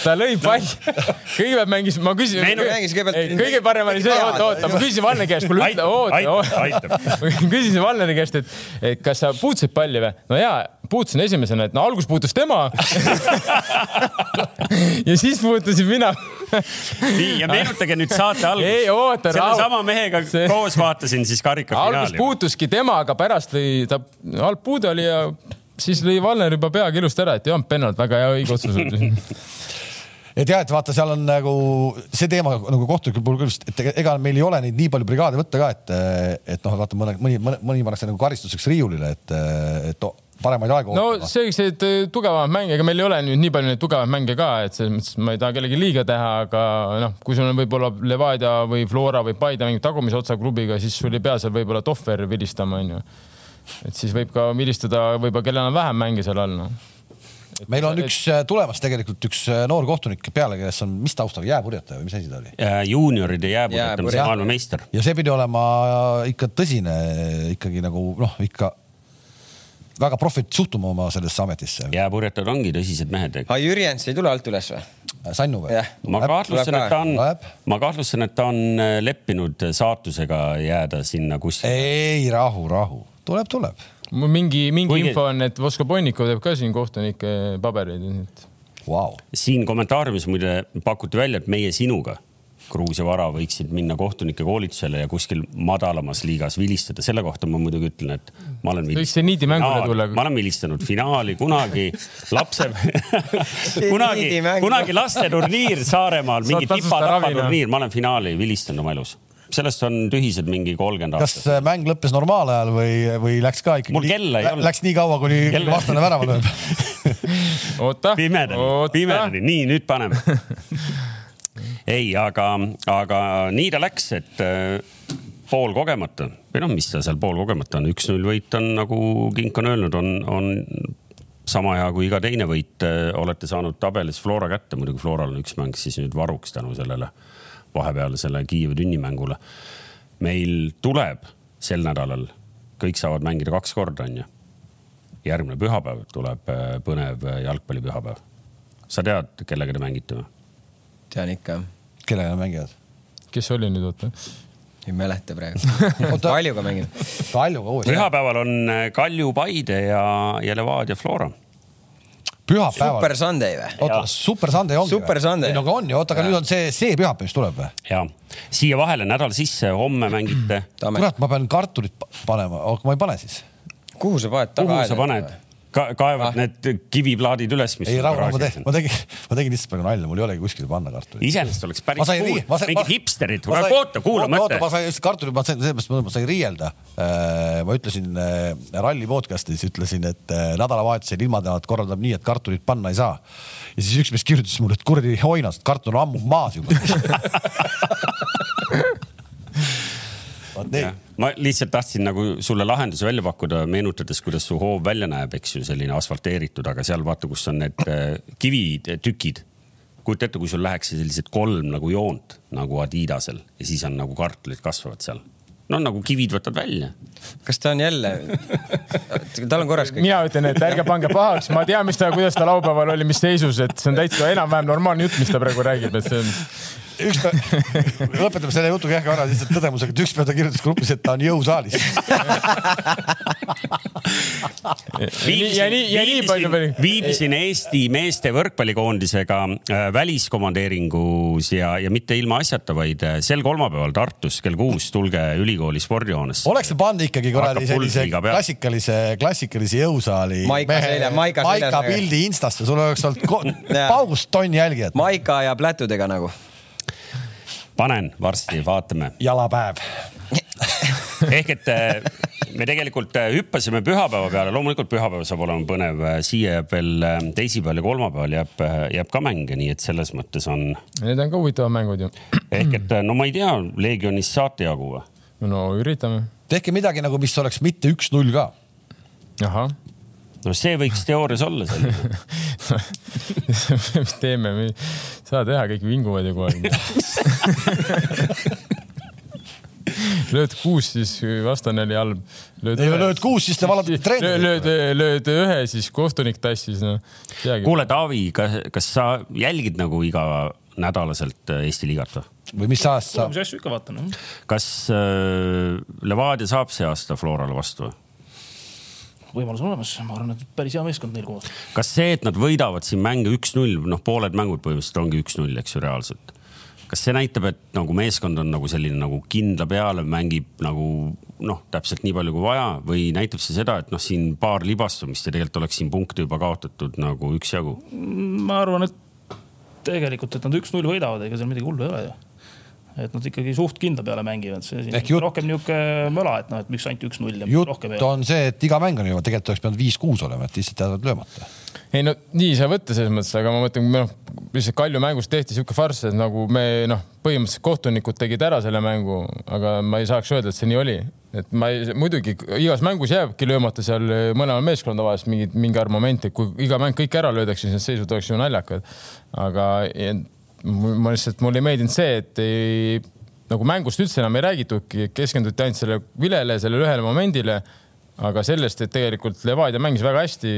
ta lõi palli, kõigepealt mängis, ma küsisin. Meenu- mängis kõigepealt- kõige parem oli see, oota, oota, ma küsisin Valne käest, kuule ütle, oota, oota. küsisin Valneri käest, *laughs* et, et kas sa puutusid palli või? no jaa, puutusin esimesena, et no alguses puutus tema. *laughs* ja siis puutusin mina. nii ja meenutage nüüd saate algust. Rahu- sellesama mehega See- koos vaatasin siis karika alguses puutuski tema, aga pärast lõi ta, halb puude oli ja siis lõi Valner juba peaga ilusti ära, et ei olnud pennalt, väga hea õige otsus oli. *laughs* et jah, et vaata, seal on nagu see teema nagu kohtunike puhul küll, et ega- meil ei ole neid nii palju brigaade võtta ka, et, et noh, vaata mõne, mõni, mõni, mõni pannakse nagu karistuseks riiulile, et, et paremaid aegu no ootama. selliseid äh, tugevamaid mänge, ega meil ei ole nüüd nii palju neid tugevaid mänge ka, et selles mõttes ma ei taha kellelegi liiga teha, aga noh, kui sul on võib-olla Levadia või Flora või Paide mängib tagumise otsa klubiga, siis sul ei pea seal võib-olla Tohver vilistama, onju. et siis võib ka vilistada võib-olla, kellel on vähem mänge seal all, noh. Meil on üks äh, tulemas tegelikult üks äh, noor kohtunik peale, kes on mis taustaga, jääpurjetaja või mis asi ta oli? juunioride jääpurjetamise Jääpurje- maailmameister. ja see pidi olema ikka tõsine ikkagi nagu noh, ikka väga profilt suhtuma oma sellesse ametisse. jääpurjetajad ongi tõsised mehed. aga Jürjens ei tule alt üles või? Sannu või ma kahtlustan, et ta on ma kahtlustan, et ta on äh, leppinud saatusega jääda sinna kuskile. ei, rahu, rahu, tuleb, tuleb. Mul mingi, mingi Kuigi- info on, et Vosko Ponnikov teeb ka siin kohtunike pabereid, et Vau, siin kommentaariumis muide pakuti välja, et meie sinuga, Gruusia vara, võiksid minna kohtunike koolitusele ja kuskil madalamas liigas vilistada. selle kohta ma muidugi ütlen, et ma olen. Võiks see niidi mängule tulla. ma olen vilistanud finaali kunagi, lapse, *laughs* kunagi kunagi lasteturniir Saaremaal, mingi ravina. tipa-tapaturniir, ma olen finaali vilistanud oma elus. Sellest on tühised mingi kolmkümmend kas aastat. äh, mäng lõppes normaalajal või, või läks ka ikkagi? Mul kella ei olnud. Läks nii kaua, kuni Kella- vastane värava lööb. *laughs* oota. pimedani, pimedani, nii nüüd paneme. *laughs* ei, aga, aga nii ta läks, et äh, pool kogemata või noh, mis ta seal pool kogemata on, üks-null võit on nagu Kink on öelnud, on, on sama hea kui iga teine võit. olete saanud tabelis Flora kätte, muidugi Floral on üks mäng siis nüüd varuks tänu sellele vahepealsele Kiievi tünnimängule. meil tuleb sel nädalal, kõik saavad mängida kaks korda, onju järgmine pühapäev tuleb äh, põnev äh, jalgpallipühapäev. sa tead, kellega te mängite või? tean ikka, kellega nad mängivad? kes oli nüüd, oota? ei mäleta praegu. *laughs* Kaljuga mängime. Kaljuga uuesti. pühapäeval on äh, Kalju Paide ja, ja Levadia Flora. Pühapäeval Super. Sunday või? oota Super Sunday ongi Super Sunday. ei no aga on ju, oota, aga nüüd on see, see pühapäev, mis tuleb või? ja siia vahele nädal sisse, homme mängite. kurat, ma pean kartulit pa- panema, aga ma ei pane siis. kuhu sa paned kuhu sa paned? Kaevad Ah. need kiviplaadid üles, mis ei, rahu, ma tegin, ma tegin, ma tegin lihtsalt praegu nalja, mul ei olegi kuskile panna kartulit. iseenesest oleks ma päris cool mingid hipsterid, oota, kuula mõte ma. sain just kartulit, ma sain, sellepärast ma sain riielda. ma ütlesin äh, ralli podcast'is ütlesin, et äh, nädalavahetusel ilmateemat korraldab nii, et kartulit panna ei saa. ja siis üks mees kirjutas mulle, et kuradi oinast, kartul on ammu maas juba. *laughs* vot nii. ma lihtsalt tahtsin nagu sulle lahenduse välja pakkuda, meenutades, kuidas su hoov välja näeb, eks ju, selline asfalteeritud, aga seal vaata, kus on need äh, kivitükid. kujuta ette, kui sul läheks sellised kolm nagu joont nagu Adidasel ja siis on nagu kartulid kasvavad seal. No nagu kivid võtad välja. kas ta on jälle? tal on korras kõik. mina ütlen, et ärge pange pahaks, ma tean, mis ta, kuidas ta laupäeval oli, mis seisus, et see on täitsa enam-vähem normaalne jutt, mis ta praegu räägib, et see on. üks päev, lõpetame selle jutu kähku ära lihtsalt tõdemusega, et üks päev ta kirjutas grupis, et ta on jõusaalis. *laughs* *laughs* ja nii, ja nii palju veel. viibisin Eesti meeste võrkpallikoondisega äh, väliskomandeeringus ja, ja mitte ilmaasjata, vaid äh, sel kolmapäeval Tartus kell kuus tulge ülikooli spordihoonesse. oleks see pannud ikkagi kuradi sellise klassikalise, klassikalise jõusaali. Maika selja- Maika Maika seljas- pildi Instasse, sul oleks olnud *laughs* paugust tonn jälgijat. Maika ja plätudega nagu. panen varsti, vaatame. jalapäev. *laughs* ehk et äh, me tegelikult äh, hüppasime pühapäeva peale, loomulikult pühapäev saab olema põnev, siia jääb veel äh, teisipäeval ja kolmapäeval jääb, jääb ka mänge, nii et selles mõttes on Need on ka huvitavad mängud ju. ehk et no ma ei tea, Legionist saate jagu või? no üritame. tehke midagi nagu, mis oleks mitte üks-null ka. ahah no see võiks teoorias olla selline *laughs* mis teeme, saa teha, kõik vinguvad ju kogu aeg *laughs* lööd kuus, siis vastane oli halb. lööd, ei, lööd kuus, siis te vallandate treeneri. lööd, lööd ühe, siis kohtunik tassis no.. kuule, Taavi, kas, kas sa jälgid nagu iganädalaselt Eesti liigat või? või mis ajast sa? mis asju ikka vaatan. kas äh, Levadia saab see aasta Florale vastu või? võimalus on olemas, ma arvan, et päris hea meeskond neil koos. kas see, et nad võidavad siin mänge üks-null, noh, pooled mängud põhimõtteliselt ongi üks-null, eks ju, reaalselt. Kas see näitab, et nagu meeskond on nagu selline nagu kindla peale, mängib nagu noh, täpselt nii palju kui vaja või näitab see seda, et noh, siin paar libastumist ja tegelikult oleks siin punkte juba kaotatud nagu üksjagu? ma arvan, et tegelikult, et nad üks-null võidavad, ega seal midagi hullu ei ole ju et nad ikkagi suht kindla peale mängivad, see siin jutt... rohkem niisugune möla, et noh, et miks ainult üks-null ja jutt rohkem ei ole. on see, et iga mäng on ju, tegelikult oleks pidanud viis-kuus olema, et lihtsalt jäävad löömata. ei no nii ei saa võtta selles mõttes, aga ma mõtlen, noh, lihtsalt Kalju mängus tehti sihuke farss, et nagu me noh, põhimõtteliselt kohtunikud tegid ära selle mängu, aga ma ei saaks öelda, et see nii oli. et ma ei, muidugi igas mängus jääbki löömata seal mõlemal meeskonna vahest mingi, mingi arv momente, kui iga mäng kõik ära löödakse, siis need seisud oleks ju naljakad. aga ma lihtsalt, mulle ei meeldinud see, et ei, nagu mängust üldse enam ei räägitudki, keskenduti ainult selle vilele, sellele ühele momendile. aga sellest, et tegelikult Levadia mängis väga hästi,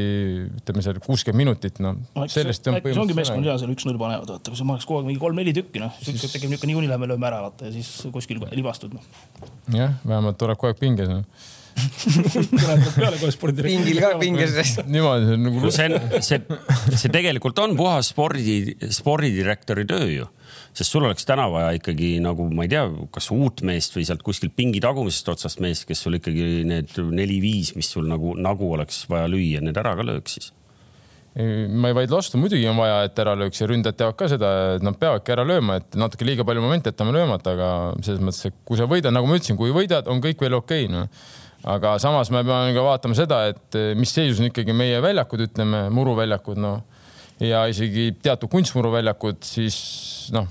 ütleme seal kuuskümmend minutit, noh. sellest on põhimõtteliselt. ongi meeskond hea, seal üks-null panevad, vaata, kui sa paneks kogu aeg mingi kolm-neli tükki, noh, siis tekib niisugune niikuinii lähme lööme ära, vaata ja siis kuskil libastud, noh. jah, vähemalt oled kogu aeg pinges, noh pingil ka pinges. niimoodi on nagu. see on, see, see tegelikult on puhas spordi, spordidirektori töö ju sest sul oleks täna vaja ikkagi nagu ma ei tea, kas uut meest või sealt kuskilt pingi tagumisest otsast meest, kes sul ikkagi need neli-viis, mis sul nagu, nagu oleks vaja lüüa, need ära ka lööks siis ma ei vaidle vastu, muidugi on vaja, et ära lööks ja ründajad teavad ka seda, et nad peavadki ära lööma, et natuke liiga palju momente jätame löömata, aga selles mõttes, et kui sa võidad, nagu ma ütlesin, kui võidad, on kõik veel okei okay,, noh aga samas me peame ka vaatama seda, et eh, mis seisus on ikkagi meie väljakud, ütleme muruväljakud, noh. Ja isegi teatud kunstmuruväljakud, siis noh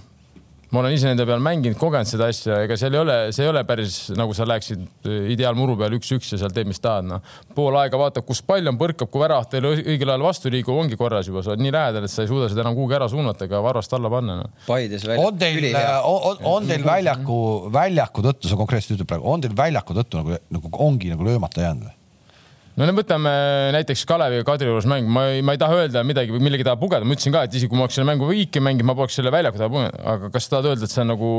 ma olen ise nende peal mänginud, kogenud seda asja, ega seal ei ole, see ei ole päris nagu sa läheksid äh, ideaalmuru peal üks-üks ja seal teed, mis tahad, noh. pool aega vaatad, kus pall on, põrkab, kui värav teile õigel ajal vastu liigub, ongi korras juba, sa oled nii lähedal, et sa ei suuda seda enam kuhugi ära suunata ega varvast alla panna no.. Paides välja. on teil, on, on teil väljaku, väljaku tõttu, sa konkreetselt ütled praegu, on teil väljaku tõttu nagu, nagu ongi nagu löömata jäänud või? No võtame näiteks Kalevi ja Kadri juures mäng, ma ei, ma ei taha öelda midagi millegi taha pugeda, ma ütlesin ka, et isegi kui ma oleks selle mängu viiki mänginud, ma poleks selle väljaku taha pugenud, aga kas tahad öelda, et see on nagu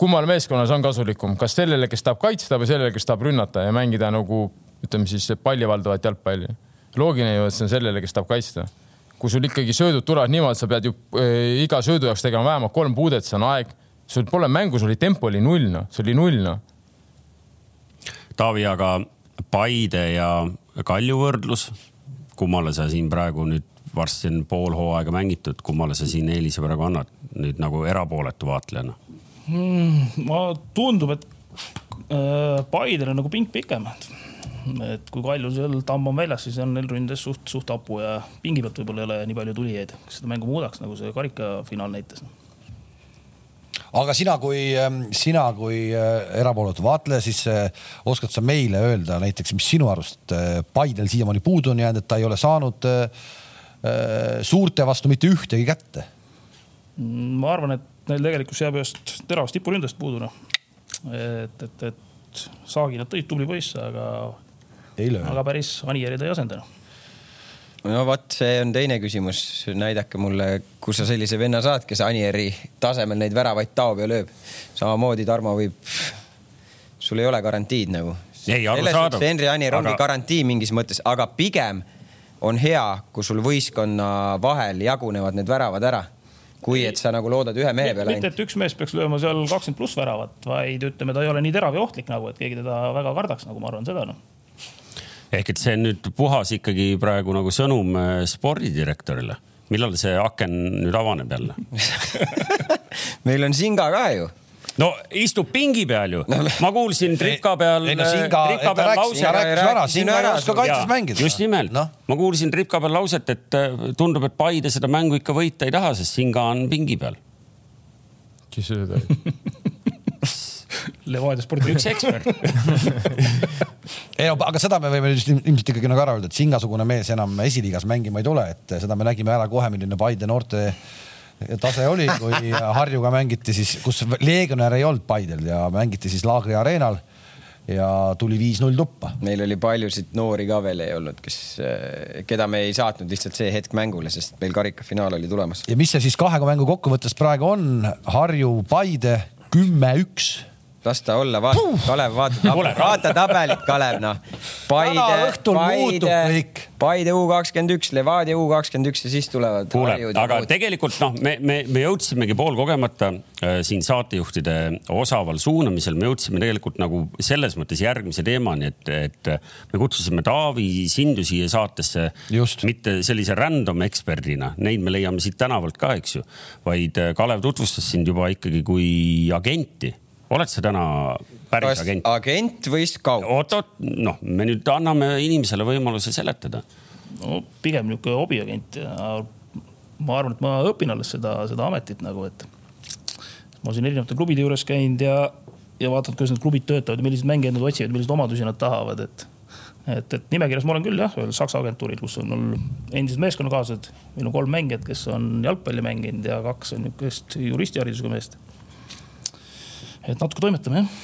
kummale meeskonnale see on kasulikum, kas sellele, kes tahab kaitsta või sellele, kes tahab rünnata ja mängida nagu ütleme siis palli valdavat jalgpalli. loogiline ju, et see on sellele, kes tahab kaitsta. kui sul ikkagi söödud tulevad niimoodi, sa pead ju äh, iga söödu jaoks tegema vähemalt kolm puudet, see on aeg. sul pole mängus oli tempo oli null, noh, see oli null, noh. Taavi, aga Paide ja Kalju võrdlus, kummale sa siin praegu nüüd, varsti on pool hooaega mängitud, kummale sa siin eelise praegu annad nüüd nagu erapooletu vaatlejana mm,? ma tundub, et äh, Paidel on nagu pink pikem. et kui Kalju seal tamm on väljas, siis on neil ründes suht, suht hapu ja pingi pealt võib-olla ei ole nii palju tulijaid, kes seda mängu muudaks, nagu see karikafinaal näitas aga sina kui, ähm, sina kui äh, erapooletu vaatleja, siis äh, oskad sa meile öelda näiteks, mis sinu arust äh, Paidel siiamaani puudu on jäänud, et ta ei ole saanud suurte vastu mitte ühtegi kätte? ma arvan, et neil tegelikult jääb ühest teravast tipuründest puudu noh. et, et, et saagi nad tõid, tubli poiss, aga, aga päris Anieri ta ei asendanud no vot, see on teine küsimus, näidake mulle, kus sa sellise venna saad, kes Anieri tasemel neid väravaid taob ja lööb. samamoodi Tarmo võib, sul ei ole garantiid nagu. ei, arusaadav. Henri Anier aga... ongi garantii mingis mõttes, aga pigem on hea, kui sul võistkonna vahel jagunevad need väravad ära kui et sa nagu loodad ühe mehe peale. mitte, et üks mees peaks lööma seal kakskümmend pluss väravat, vaid ütleme, ta ei ole nii terav ja ohtlik nagu, et keegi teda väga kardaks, nagu ma arvan seda noh ehk et see on nüüd puhas ikkagi praegu nagu sõnum äh, spordidirektorile. millal see aken nüüd avaneb jälle *laughs* meil on Singa ka ju no istub pingi peal ju no,. ma kuulsin trika peal. ei no Singa, ta rääkis, ta rääkis ära, Singa ei oska kaitses mängida. just nimelt no., ma kuulsin trika peal lauset, et äh, tundub, et Paide seda mängu ikka võita ei taha, sest Singa on pingi peal kes see teeb? *laughs* Levadia spordi üks ekspert. *laughs* ei no aga seda me võime ilmselt ikkagi nagu ära öelda, et singasugune mees enam esiliigas mängima ei tule, et seda me nägime ära kohe, milline Paide noorte tase oli, kui Harjuga mängiti siis, kus legionäre ei olnud Paidel ja mängiti siis Laagri areenal ja tuli viis-null tuppa. meil oli paljusid noori ka veel ei olnud, kes, keda me ei saatnud lihtsalt see hetk mängule, sest meil karikafinaal oli tulemas. ja mis see siis kahega mängu kokkuvõttes praegu on, Harju, Paide kümme-üks las ta olla, vaata, Kalev, vaata, vaata tabelit, Kalev, noh. Paide Paide Paide U kakskümmend üks, Levadia U kakskümmend üks ja siis tulevad. kuule, aga tegelikult noh, me, me, me jõudsimegi poolkogemata äh, siin saatejuhtide osaval suunamisel, me jõudsime tegelikult nagu selles mõttes järgmise teemani, et, et me kutsusime Taavi Sindu siia saatesse Just. mitte sellise random eksperdina, neid me leiame siit tänavalt ka, eks ju, vaid äh, Kalev tutvustas sind juba ikkagi kui agenti. Oled sa täna päris kas agent? agent või skaut? oot-oot, noh, me nüüd anname inimesele võimaluse seletada. no pigem niisugune hobiagent ja ma arvan, et ma õpin alles seda, seda ametit nagu, et ma olen siin erinevate klubide juures käinud ja, ja vaatad, kuidas need klubid töötavad ja milliseid mängijaid nad otsivad, milliseid omadusi nad tahavad, et et, et nimekirjas ma olen küll jah, ühel Saksa agentuuril, kus on mul endised meeskonnakaaslased, meil on kolm mängijat, kes on jalgpalli mänginud ja kaks on niisugust juristiharidusega meest. Et natuke toimetame jah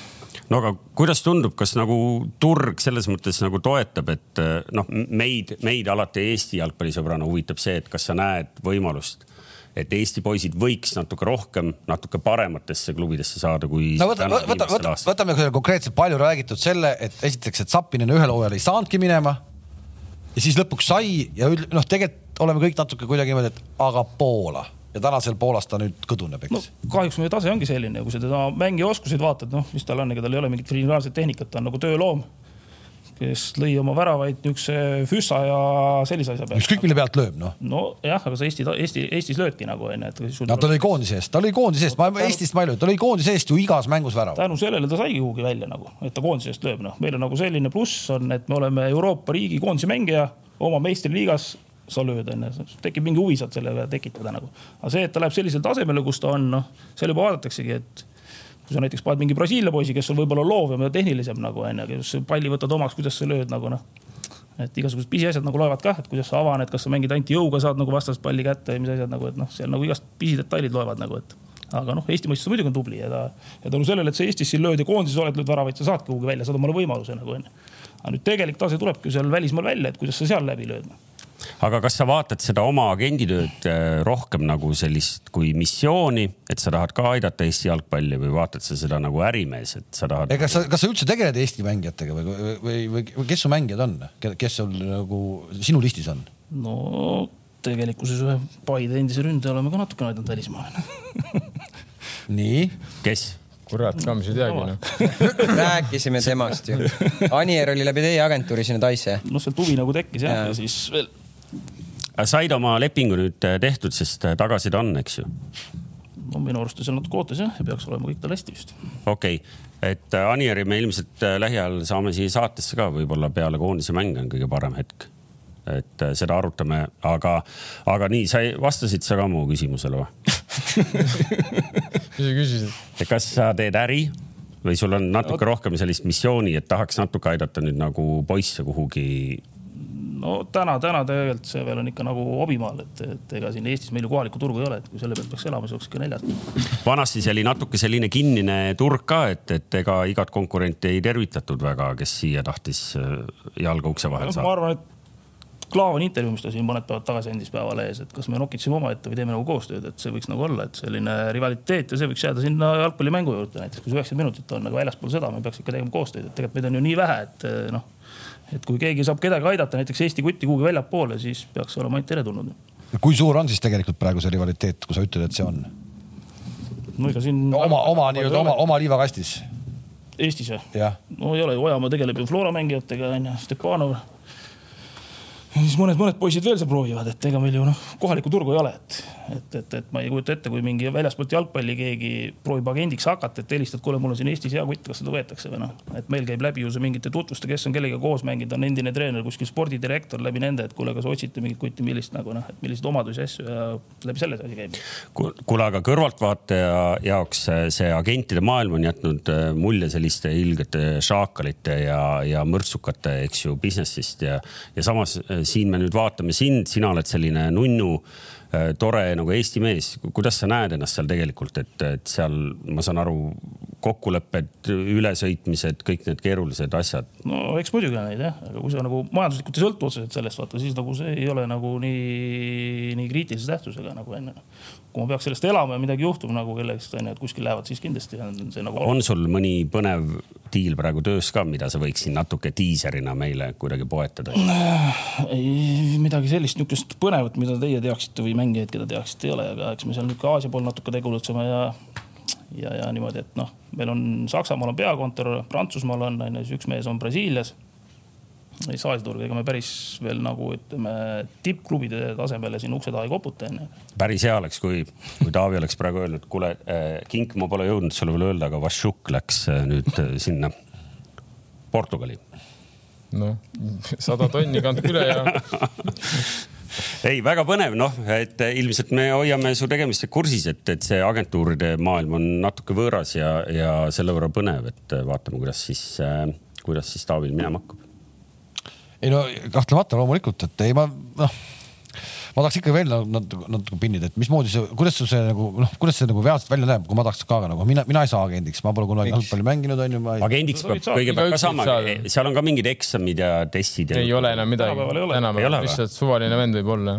no aga kuidas tundub, kas nagu turg selles mõttes nagu toetab, et eh, noh, meid, meid alati Eesti jalgpallisõbrana huvitab see, et kas sa näed võimalust, et Eesti poisid võiks natuke rohkem, natuke parematesse klubidesse saada, kui. no võta, võta, võta, võtame selle konkreetselt palju räägitud selle, et esiteks, et Zappinen ühel hooajal ei saanudki minema. ja siis lõpuks sai ja noh, tegelikult oleme kõik natuke kuidagi niimoodi, et aga Poola ja tänasel Poolas ta nüüd kõduneb, no eks. kahjuks meie tase ongi selline, kui sa teda mängioskuseid vaatad, noh, mis tal on, ega tal ei ole mingit kriminaalset tehnikat, ta on nagu tööloom, kes lõi oma väravaid niisuguse füssa ja sellise asja peale. ükskõik mille pealt lööb, noh. nojah, aga sa Eesti, Eesti, Eestis löödki nagu onju, et no ta lõi koondise eest, ta lõi koondise eest, ma Eestist ma ei löö, ta lõi koondise eest ju igas mängus värava. tänu sellele ta saigi kuhugi välja nagu, et ta koondise eest lööb, noh, meil on nagu selline pluss on, et me oleme Euroopa riigi koondise mängija oma meistriliigas, sa lööd onju, tekib mingi huvi saad selle peale tekitada nagu. aga see, et ta läheb sellisele tasemele, kus ta on, noh, seal juba vaadataksegi, et kui sa näiteks paned mingi Brasiilia poisi, kes on võib-olla loovam ja tehnilisem nagu onju, kes palli võtad omaks, kuidas sa lööd nagu noh et igasugused pisiasjad nagu loevad kah, et kuidas sa avaned, kas sa mängid ainult jõuga, saad nagu vastast palli kätte ja mis asjad nagu, et noh, seal nagu igast pisidetailid loevad nagu, et aga noh, Eesti mõistes muidugi on tubli ja ta ja tänu sellele, et sa Eestis siin lööd ja koondises oled, lööd väravaid, sa saadki kuhugi välja, saad omale võimaluse nagu onju. aga nüüd tegelik tase tulebki seal välismaal välja, et kuidas sa seal läbi lööd. Aga kas sa vaatad seda oma agenditööd eh, rohkem nagu sellist kui missiooni, et sa tahad ka aidata Eesti jalgpalli või vaatad sa seda nagu ärimees, et sa tahad? ega sa, kas sa üldse tegeled Eesti mängijatega või, või, või, või, kes su mängijad on, kes sul nagu sinu listis on? no tegelikkuses ühe Paide endise ründaja oleme ka natukene aidanud välismaale. *laughs* nii, kes? kurat ka, mis ei teagi noh. rääkisime temast ju. Anier oli läbi teie agentuuri sinna Taisse. noh, sealt huvi nagu tekkis jah Jaa. ja siis veel said oma lepingu nüüd eh, tehtud, sest eh, tagasiside on, eks ju? no minu arust on seal natuke ootes jah ja peaks olema kõik tal hästi vist. okei okay., et eh, Anieri me ilmselt lähiajal saame siia saatesse ka, võib-olla peale koondise mänge on kõige parem hetk. et seda arutame, aga, aga nii, sa vastasid sa ka mu küsimusele või? *laughs* mis sa küsisid? et kas sa teed äri või sul on natuke rohkem sellist missiooni, et tahaks natuke aidata nüüd nagu poisse kuhugi no täna, täna tegelikult see veel on ikka nagu hobimaal, et, et ega siin Eestis meil ju kohalikku turgu ei ole, et kui selle pealt peaks elama, siis oleks ikka neljas. vanasti see oli natuke selline kinnine turg ka, et, et ega igat konkurenti ei tervitatud väga, kes siia tahtis äh, jalga ukse vahele ma saada. arvan, et Klaavan intervjuu, mis ta siin mõned päevad tagasi andis Päevalehes, et kas me nokitseme omaette või teeme nagu koostööd, et see võiks nagu olla, et selline rivaliteet ja see võiks jääda sinna jalgpallimängu juurde näiteks, kui see üheksakümmend minutit on, aga väljaspool seda me peaks ikka tegema koostööd, et tegelikult meid on ju nii vähe, et noh, et kui keegi saab kedagi aidata, näiteks Eesti kutti kuhugi väljapoole, siis peaks olema ainult teretulnud. kui suur on siis tegelikult praegu see rivaliteet, kui sa ütled, et see on? no ega siin. oma, oma nii-öelda oma, oma liivakastis, Eestis või? no ei ole, Ojamaa tegeleb ju Flora mängijatega onju, Stepanov. Siis mõned, mõned poisid veel seal proovivad, et ega meil ju noh, kohalikku turgu ei ole, et, et, et, et ma ei kujuta ette, kui mingi väljaspoolt jalgpalli keegi proovib agendiks hakata, et helistad, kuule, mul on siin Eestis hea kutt, kas seda võetakse või noh. et meil käib läbi ju see mingite tutvuste, kes on kellegagi koos mänginud, on endine treener, kuskil spordidirektor läbi nende, et kuule, kas otsite mingit kutti, millist nagu noh, et milliseid omadusi, asju ja läbi selle see asi käib. kuule, aga kõrvaltvaataja jaoks see agentide maailm on jätnud äh, mulje selliste ilgete šaakalite ja, ja mõrtsukate, eks ju, business'ist ja, ja samas äh, siin me nüüd vaatame sind, sina oled selline nunnu äh, tore nagu Eesti mees, kuidas sa näed ennast seal tegelikult, et, et seal ma saan aru, kokkulepped, ülesõitmised, kõik need keerulised asjad. no eks muidugi on neid jah, aga kui sa nagu majanduslikult ei sõltu otseselt sellest, vaata siis nagu see ei ole nagu nii, nii kriitilise tähtsusega nagu enne. Kui ma peaks sellest elama ja midagi juhtub nagu kellegist onju, et kuskil lähevad, siis kindlasti on see nagu. on sul mõni põnev diil praegu töös ka, mida sa võiksid natuke diiserina meile kuidagi poetada? ei, midagi sellist niisugust põnevat, mida teie teaksite või mängijaid, keda teaksite, ei ole, aga eks me seal niisugune Aasia pool natuke tegutseme ja ja, ja niimoodi, et noh, meil on Saksamaal on peakontor, Prantsusmaal on, on ju, siis üks mees on Brasiilias. Ei saa seda turgu, ega me päris veel nagu ütleme tippklubide tasemele siin ukse taha ei koputa onju. päris hea oleks, kui, kui Taavi oleks praegu öelnud, kuule äh, Kink, ma pole jõudnud sulle veel öelda, aga Vašuk läks äh, nüüd äh, sinna Portugali. noh, sada tonni kandke üle ja *laughs* ei, väga põnev, noh, et ilmselt me hoiame su tegemiste kursis, et, et see agentuuride maailm on natuke võõras ja, ja selle võrra põnev, et vaatame, kuidas siis, kuidas siis Taavil minema hakkab. Ei no kahtlemata loomulikult, et ei ma noh ma tahaks ikka veel natuke, natuke pinnida, et mismoodi see, kuidas sul see nagu noh, kuidas see nagu reaalselt välja näeb, kui ma tahaks ka nagu mina, mina ei saa agendiks, ma pole kunagi jalgpalli mänginud, onju. agendiks peab kõigepealt ka saama, seal on ka mingid eksamid ja testid. ei ole enam midagi, tänapäeval lihtsalt suvaline vend võib olla.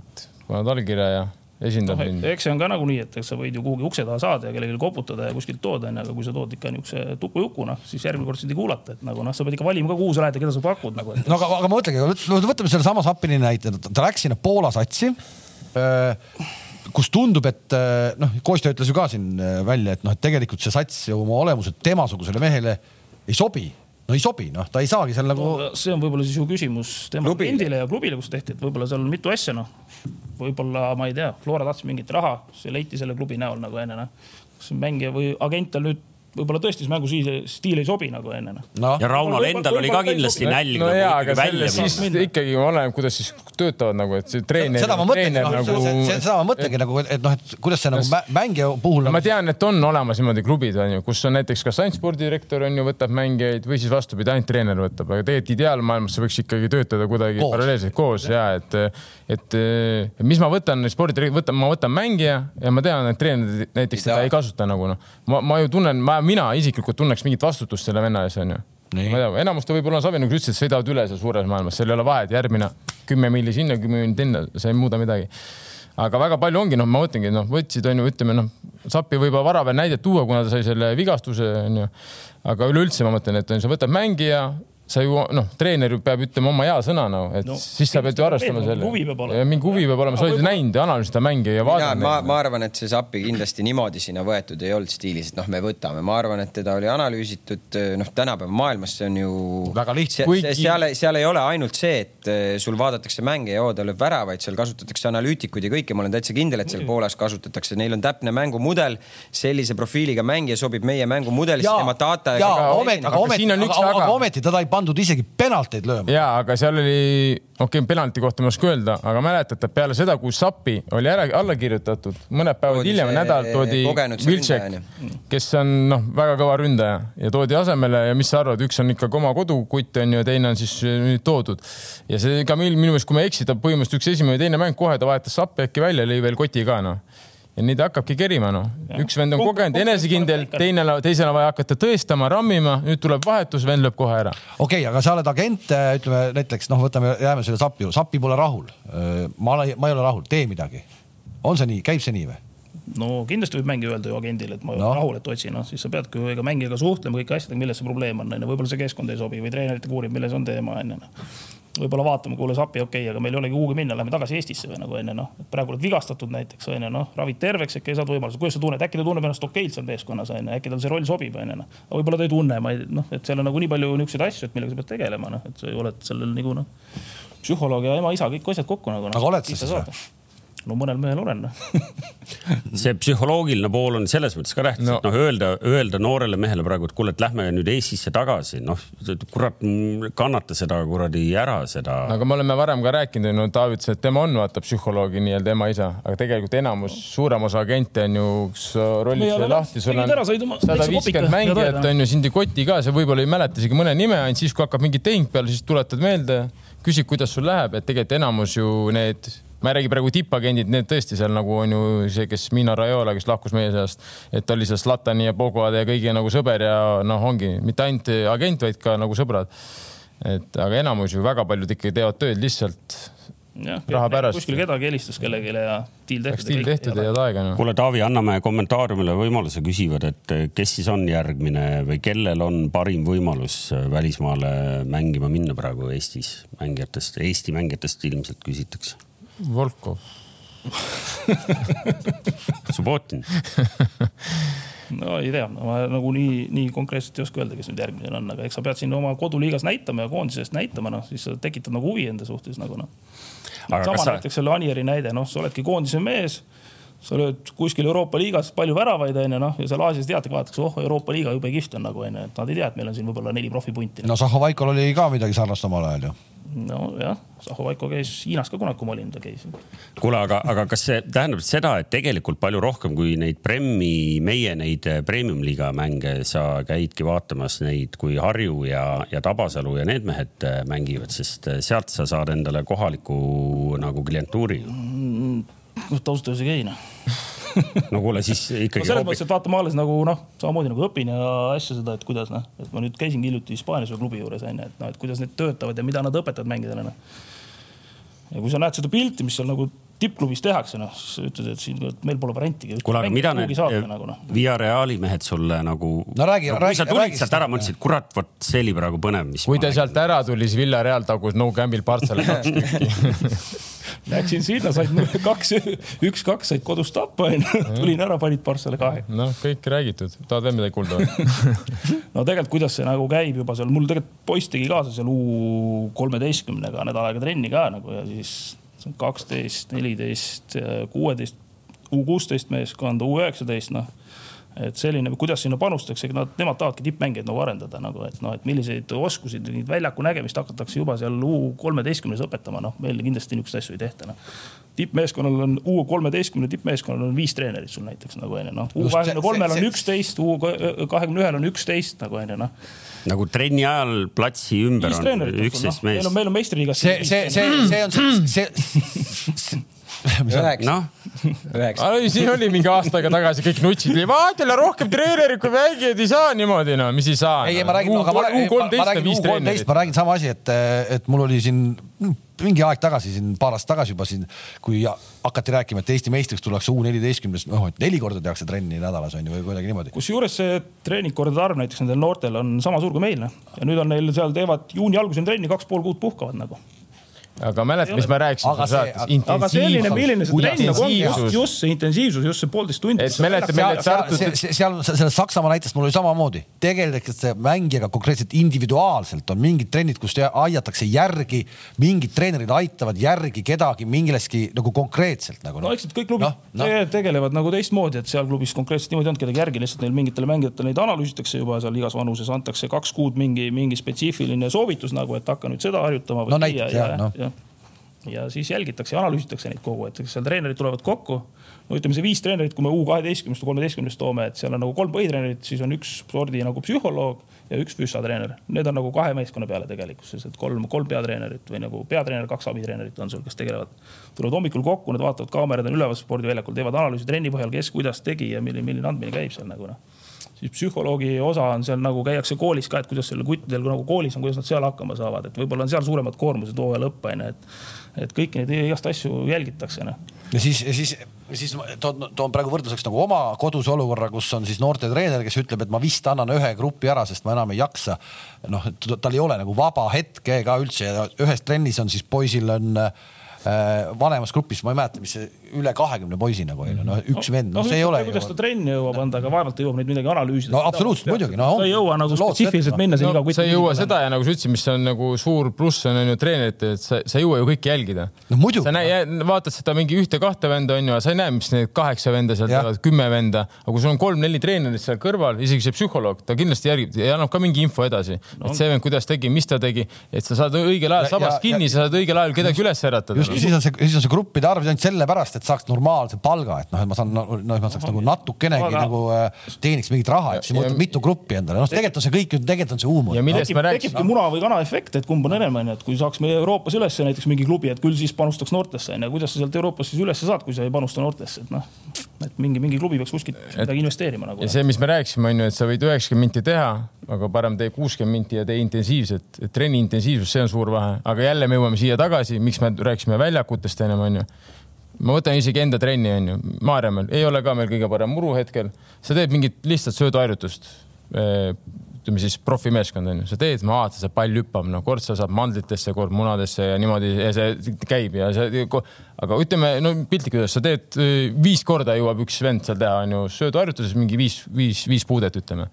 et paned allkirja ja esindab no, mind. eks see on ka nagunii, et eks sa võid ju kuhugi ukse taha saada ja kellelegi koputada ja kuskilt tooda, onju, aga kui sa tood ikka niisuguse tuku-juku, noh, siis järgmine kord sind ei kuulata, et nagu noh, sa pead ikka valima ka, kuhu sa lähed ja keda sa pakud nagu. no aga, aga ma mõtlengi, võtame sellesama Sapini näite, ta läks sinna Poola satsi kus tundub, et noh, Kostja ütles ju ka siin välja, et noh, et tegelikult see sats ju oma olemuselt temasugusele mehele ei sobi no ei sobi, noh, ta ei saagi seal nagu no,. see on võib-olla siis ju küsimus tema kliendile ja klubile, kus tehti, et võib-olla seal on mitu asja, noh. Võib-olla ma ei tea, Flora tahtis mingit raha, see leiti selle klubi näol nagu enne, noh. kas mängija või agent on nüüd võib-olla tõesti see mängustiil ei sobi nagu enne no.. no. ja Raunol endal oli ka kindlasti nälg. no jaa, aga selle siis ikkagi oleneb, kuidas siis töötavad nagu, et see treener. seda ma mõtlengi, nagu... seda ma mõtlengi nagu, et noh, et kuidas see nagu mängija puhul. ma tean, et on olemas niimoodi klubid on ju, kus on näiteks kas ainult spordidirektor on ju, võtab mängijaid või siis vastupidi, ainult treener võtab, aga tegelikult ideaalmaailmas see võiks ikkagi töötada kuidagi koos. paralleelselt koos ja et, et mis ma võtan spordidirektor, võtan, ma võtan mängija ja ma tean, et treener näiteks teda ei kasuta nagu noh, ma, ma ju tunnen, ma mina isiklikult tunneks mingit vastutust selle venna ees, onju. ma ei tea, enamus ta võib-olla Savi nagu ütles, et sõidavad üle seal suures maailmas, seal ei ole vahet, järgmine kümme milli sinna, kümme milli sinna, see ei muuda midagi. aga väga palju ongi, noh, ma mõtlengi, noh, võtsid, onju, ütleme noh, Sappi võib-olla vara veel näidet tuua, kuna ta sai selle vigastuse, onju. aga üleüldse ma mõtlen, et on, sa võtad mängija sa ju noh, treener peab ütlema oma hea sõna no, et no, siis sa pead ju arvestama selle. mingi huvi peab olema, sa oled ju näinud ja analüüsinud seda mänge ja vaadanud. ma, ma arvan, et see Sappi kindlasti niimoodi sinna võetud ei olnud stiilis, et noh, me võtame, ma arvan, et teda oli analüüsitud, noh, tänapäeva maailmas see on ju. väga lihtne. Kuigi... seal, seal ei ole ainult see, et eh, sul vaadatakse mänge ja oo, ta lööb väravaid, seal kasutatakse analüütikuid ja kõike, ma olen täitsa kindel, et seal Poolas kasutatakse, neil on täpne mängumudel. sellise profiiliga mängija sobib meie mängumudelisse, tema data. aga ometi, aga ometi teda ei pandud isegi penalteid lööma. ja, aga seal oli, okei okay,, penalti kohta ma ei oska öelda, aga mäletate, peale seda, kui Sappi oli ära, alla kirjutatud, mõned päevad hiljem, nädal toodi Viltšek, kes on noh, väga kõva ründaja ja toodi asemele ja mis sa arvad, üks on ikkagi oma kodukutt on ju, teine on siis nüüd toodud. ja see ka minu meelest, kui ma ei eksi, ta põhimõtteliselt üks esimene või teine mäng kohe ta vahetas Sappi äkki välja, lõi veel koti ka noh ja nii ta hakkabki kerima, noh. üks vend on kogenud, enesekindel, teine, teisel on vaja hakata tõestama, rammima, nüüd tuleb vahetus, vend lööb kohe ära. okei okay,, aga sa oled agent, ütleme näiteks noh, võtame, jääme selle Sappi, Sappi pole rahul. ma, ma ei ole rahul, tee midagi. on see nii, käib see nii või? no kindlasti võib mängija öelda ju agendile, et ma no. rahul, et otsi, noh, siis sa peadki ju ega mängijaga suhtlema kõiki asjadega, milles see probleem on, onju. võib-olla see keskkond ei sobi või treeneritega uurib, milles on teema, onju. Võib-olla vaatame, kuule sapi, okei okay,, aga meil ei olegi kuhugi minna, lähme tagasi Eestisse või nagu onju noh, praegu oled vigastatud näiteks onju noh, ravid terveks, äkki saad võimaluse, kuidas sa tunned, äkki ta tunneb ennast okeilt seal meeskonnas onju, äkki tal see roll sobib onju noh. võib-olla ta ei tunne, ma ei noh, et seal on nagu nii palju niisuguseid asju, et millega sa pead tegelema noh, et sa oled sellel nagu noh, psühholoog ja ema-isa kõik asjad kokku nagu. aga oled sa siis või? No mõnel mehel olen *laughs* see psühholoogiline pool on selles mõttes ka tähtis no., et noh, öelda, öelda noorele mehele praegu, et kuule, et lähme nüüd Eestisse tagasi, noh kurat, kannata seda kuradi ära, seda. aga me oleme varem ka rääkinud, no Taavi ütles, et tema on vaata psühholoogi nii-öelda ema-isa, aga tegelikult enamus, suurem osa agente on ju, kus rollid sai lahti, sul on sada viiskümmend mängijat on ju, sind ei koti ka, sa võib-olla ei mäleta isegi mõne nime, ainult siis, kui hakkab mingi tehing peale, siis tuletad meelde, küsid, kuidas sul läheb, et tegelikult enamus ju need ma ei räägi praegu tippagendid, need tõesti seal nagu on ju see, kes Mina Raiola, kes lahkus meie seast, et oli seal Zlatani ja Pogode ja kõigi nagu sõber ja noh, ongi mitte ainult agent, vaid ka nagu sõbrad. et aga enamus ju väga paljud ikkagi teevad tööd lihtsalt jah, raha pärast. kuskil kedagi helistas kellelegi ja diil tehtud. diil tehtud ja head aega no.. kuule, Taavi, anname kommentaariumile võimaluse, küsivad, et kes siis on järgmine või kellel on parim võimalus välismaale mängima minna praegu Eestis mängijatest, Eesti mängijatest ilmselt küsitakse Volkov *laughs* Subbotin no ei tea, ma nagu nii, nii konkreetselt ei oska öelda, kes nüüd järgmine on, aga eks sa pead siin oma koduliigas näitama ja koondisest näitama, noh, siis sa tekitad nagu huvi enda suhtes nagu noh. sama sa... näiteks selle Anieri näide, noh, sa oledki koondise mees sa lööd kuskil Euroopa liigas palju väravaid, onju, noh, ja seal Aasias teategi vaadatakse, oh, Euroopa liiga jube kihvt on nagu onju, et nad ei tea, et meil on siin võib-olla neli profipunti. no Zahhovaikol oli ka midagi sarnast omal ajal ju nojah, Zahhovaiko käis Hiinas ka kunagi, kui ma olin, ta käis. kuule, aga, aga kas see tähendab seda, et tegelikult palju rohkem kui neid Premi, meie neid premium-liiga mänge, sa käidki vaatamas neid, kui Harju ja, ja Tabasalu ja need mehed mängivad, sest sealt sa saad endale kohaliku nagu klientuuri ausalt öeldes ei käi noh *laughs* *laughs* no kuule, siis ikkagi no. selles mõttes, et vaata, ma alles nagu noh, samamoodi nagu õpin ja asja seda, et kuidas noh, et ma nüüd käisingi hiljuti Hispaanias ühe klubi juures onju, et noh, et kuidas need töötavad ja mida nad õpetavad mängijatele noh. ja kui sa näed seda pilti, mis seal nagu tippklubis tehakse, noh, siis sa ütled, et siin meil pole variantigi. kuule, aga mida need nagu, no. Via Reali mehed sulle nagu. no räägi no,, räägi. sa tulid sealt ära, mõtlesid, kurat, vot see oli praegu põnev. kui ta sealt ära tuli, siis Villa Real tagus no camp'il Partsale kaks tükki *laughs* Läksin sinna, said kaks, üks-kaks said kodus tappa, onju. tulin ära, panid Parssale kahe. noh, kõik räägitud, tahad veel midagi kuulda *laughs* no tegelikult, kuidas see nagu käib juba seal, mul tegelikult poiss tegi kaasa seal U kolmeteistkümnega nädal aega trenni ka nagu ja siis kaksteist, neliteist, kuueteist, U kuusteist meeskond, U üheksateist, noh et selline, kuidas sinna panustatakse, nad, nemad tahavadki tippmängijaid nagu arendada nagu, et noh, et milliseid oskusi, väljaku nägemist hakatakse juba seal U kolmeteistkümnes õpetama, noh, meil kindlasti niisuguseid asju ei tehta, noh. tippmeeskonnal on U kolmeteistkümne tippmeeskonnal on viis treenerit sul näiteks nagu onju, noh. U kahekümne kolmel on üksteist, U kahekümne ühel on üksteist nagu onju, noh nagu trenni ajal platsi ümber on üksteist no. meest. meil on, meil on meistriliigas. see, see, see, see on see, see *laughs* üheksa no.. üheksa. siin oli mingi aasta aega tagasi, kõik nutsid, vaata jälle rohkem treenerid kui mängijaid ei saa niimoodi, no mis ei saa. ei, ma räägin, aga ma räägin, ma räägin ma räägin sama asi, et, et mul oli siin mingi aeg tagasi, siin paar aastat tagasi juba siin, kui hakati rääkima, et Eesti meistriks tullakse U neliteistkümnes, noh, et neli korda tehakse trenni nädalas on ju või kuidagi niimoodi. kusjuures see treeningkordade arv näiteks nendel noortel on sama suur kui meil noh ja nüüd on neil seal teevad juuni alguseni trenni, kaks pool kuud puhkavad nagu aga mäletad, mis ma rääkisin selline, milline see trenn nagu on, just, just see intensiivsus, just see poolteist tundi. et mäletad, meil need Tartu. seal selles Saksamaa näitest mul oli samamoodi, tegeldakse mängijaga konkreetselt individuaalselt, on mingid trennid, kus aidatakse järgi, mingid treenerid aitavad järgi kedagi mingilleski nagu konkreetselt nagu. no eks need kõik klubid no, no. tegelevad nagu teistmoodi, et seal klubis konkreetselt niimoodi ei olnud kedagi järgi, lihtsalt neil mingitele mängijatele neid analüüsitakse juba seal igas vanuses, antakse kaks kuud mingi, mingi spetsiifiline soovitus nagu, et hakka nüüd seda harjutama. no näiteks jah, noh ja siis jälgitakse ja analüüsitakse neid kogu, et seal treenerid tulevad kokku. no ütleme, see viis treenerit, kui me U kaheteistkümnest kolmeteistkümnest toome, et seal on nagu kolm põhitreenerit, siis on üks spordi nagu psühholoog ja üks füüsatreener. Need on nagu kahe meeskonna peale tegelikkuses, et kolm, kolm peatreenerit või nagu peatreener, kaks abitreenerit on sul, kes tegelevad. tulevad hommikul kokku, nad vaatavad, kaamerad on üleval spordiväljakul, teevad analüüsi trenni põhjal, kes kuidas tegi ja milline, milline andmine käib seal nagu noh siis psühholoogi osa on seal nagu käiakse koolis ka, et kuidas sellel kuttidel nagu koolis on, kuidas nad seal hakkama saavad, et võib-olla on seal suuremad koormused hooaja lõpp on ju, et, et kõiki neid igast asju jälgitakse noh ja siis, siis, siis toon, toon praegu võrdluseks nagu oma koduse olukorra, kus on siis noortetreener, kes ütleb, et ma vist annan ühe grupi ära, sest ma enam ei jaksa. noh, tal ei ole nagu vaba hetke ka üldse ja ühes trennis on siis poisil on Äh, vanemas grupis, ma ei mäleta, mis see üle kahekümne poisi nagu on ju, noh üks vend, noh see ei ole. kuidas ta trenni jõuab anda, aga vaevalt ta jõuab neid midagi analüüsida. no absoluutselt muidugi, no. sa ei jõua nagu spetsiifiliselt minna siin no, iga kutt. sa ei jõua seda ja nagu sa ütlesid, mis on nagu suur pluss on ju treeneritel, et sa, sa ei jõua ju kõike jälgida. no muidugi. sa näe, vaatad seda mingi ühte-kahte venda on ju, sa ei näe, mis need kaheksa venda seal teevad, kümme venda, aga kui sul on kolm-neli treenerit seal kõrval, isegi see psühholoog, ta kindlasti järgib ja annab ka mingi info edasi no., et see vend, kuidas tegi, mis ta tegi, et sa saad õigel ajal sabast kinni, sa saad õigel ajal kedagi üles äratada. Just, siis on see, siis on see gruppide arv ainult sellepärast, et saaks normaalse palga, et noh, et ma saan, noh, et ma saaks nagu natukenegi aga... nagu äh, teeniks mingit raha, et siis ma võtan mitu gruppi endale, noh, tegelikult on see kõik, tegelikult on see huumor. ja millest me rääkisime. tekibki muna või kana efekt, et kumb on enam, onju, et kui saaks meie Euroopas üles näiteks mingi klubi, et küll siis panustaks noortesse, onju, kuidas sa sealt Euroopas siis üles saad, kui sa ei panusta noortesse, et noh, et mingi, mingi klubi peaks kuskilt midagi investeerima nagu. ja see, mis me rääkisime, onju, et sa võid üheksakümmend minti teha, aga parem tee kuuskümmend minti ja tee intensiivselt, trenni intensiivsus, see on suur vahe, aga jälle me jõuame siia tagasi, miks me rääkisime väljakutest ennem onju ma võtan isegi enda trenni, onju, Maarjamäel ei ole ka meil kõige parem muru hetkel. sa teed mingit lihtsalt sööduharjutust. Ütleme siis profimeeskond onju, sa teed, ma vaatan, see pall hüppab, no kord sa saad mandlitesse, kord munadesse ja niimoodi ja see käib ja see, aga ütleme, no piltlikult öeldes sa teed viis korda jõuab üks vend seal teha, onju, sööduharjutuses mingi viis, viis, viis puudet, ütleme.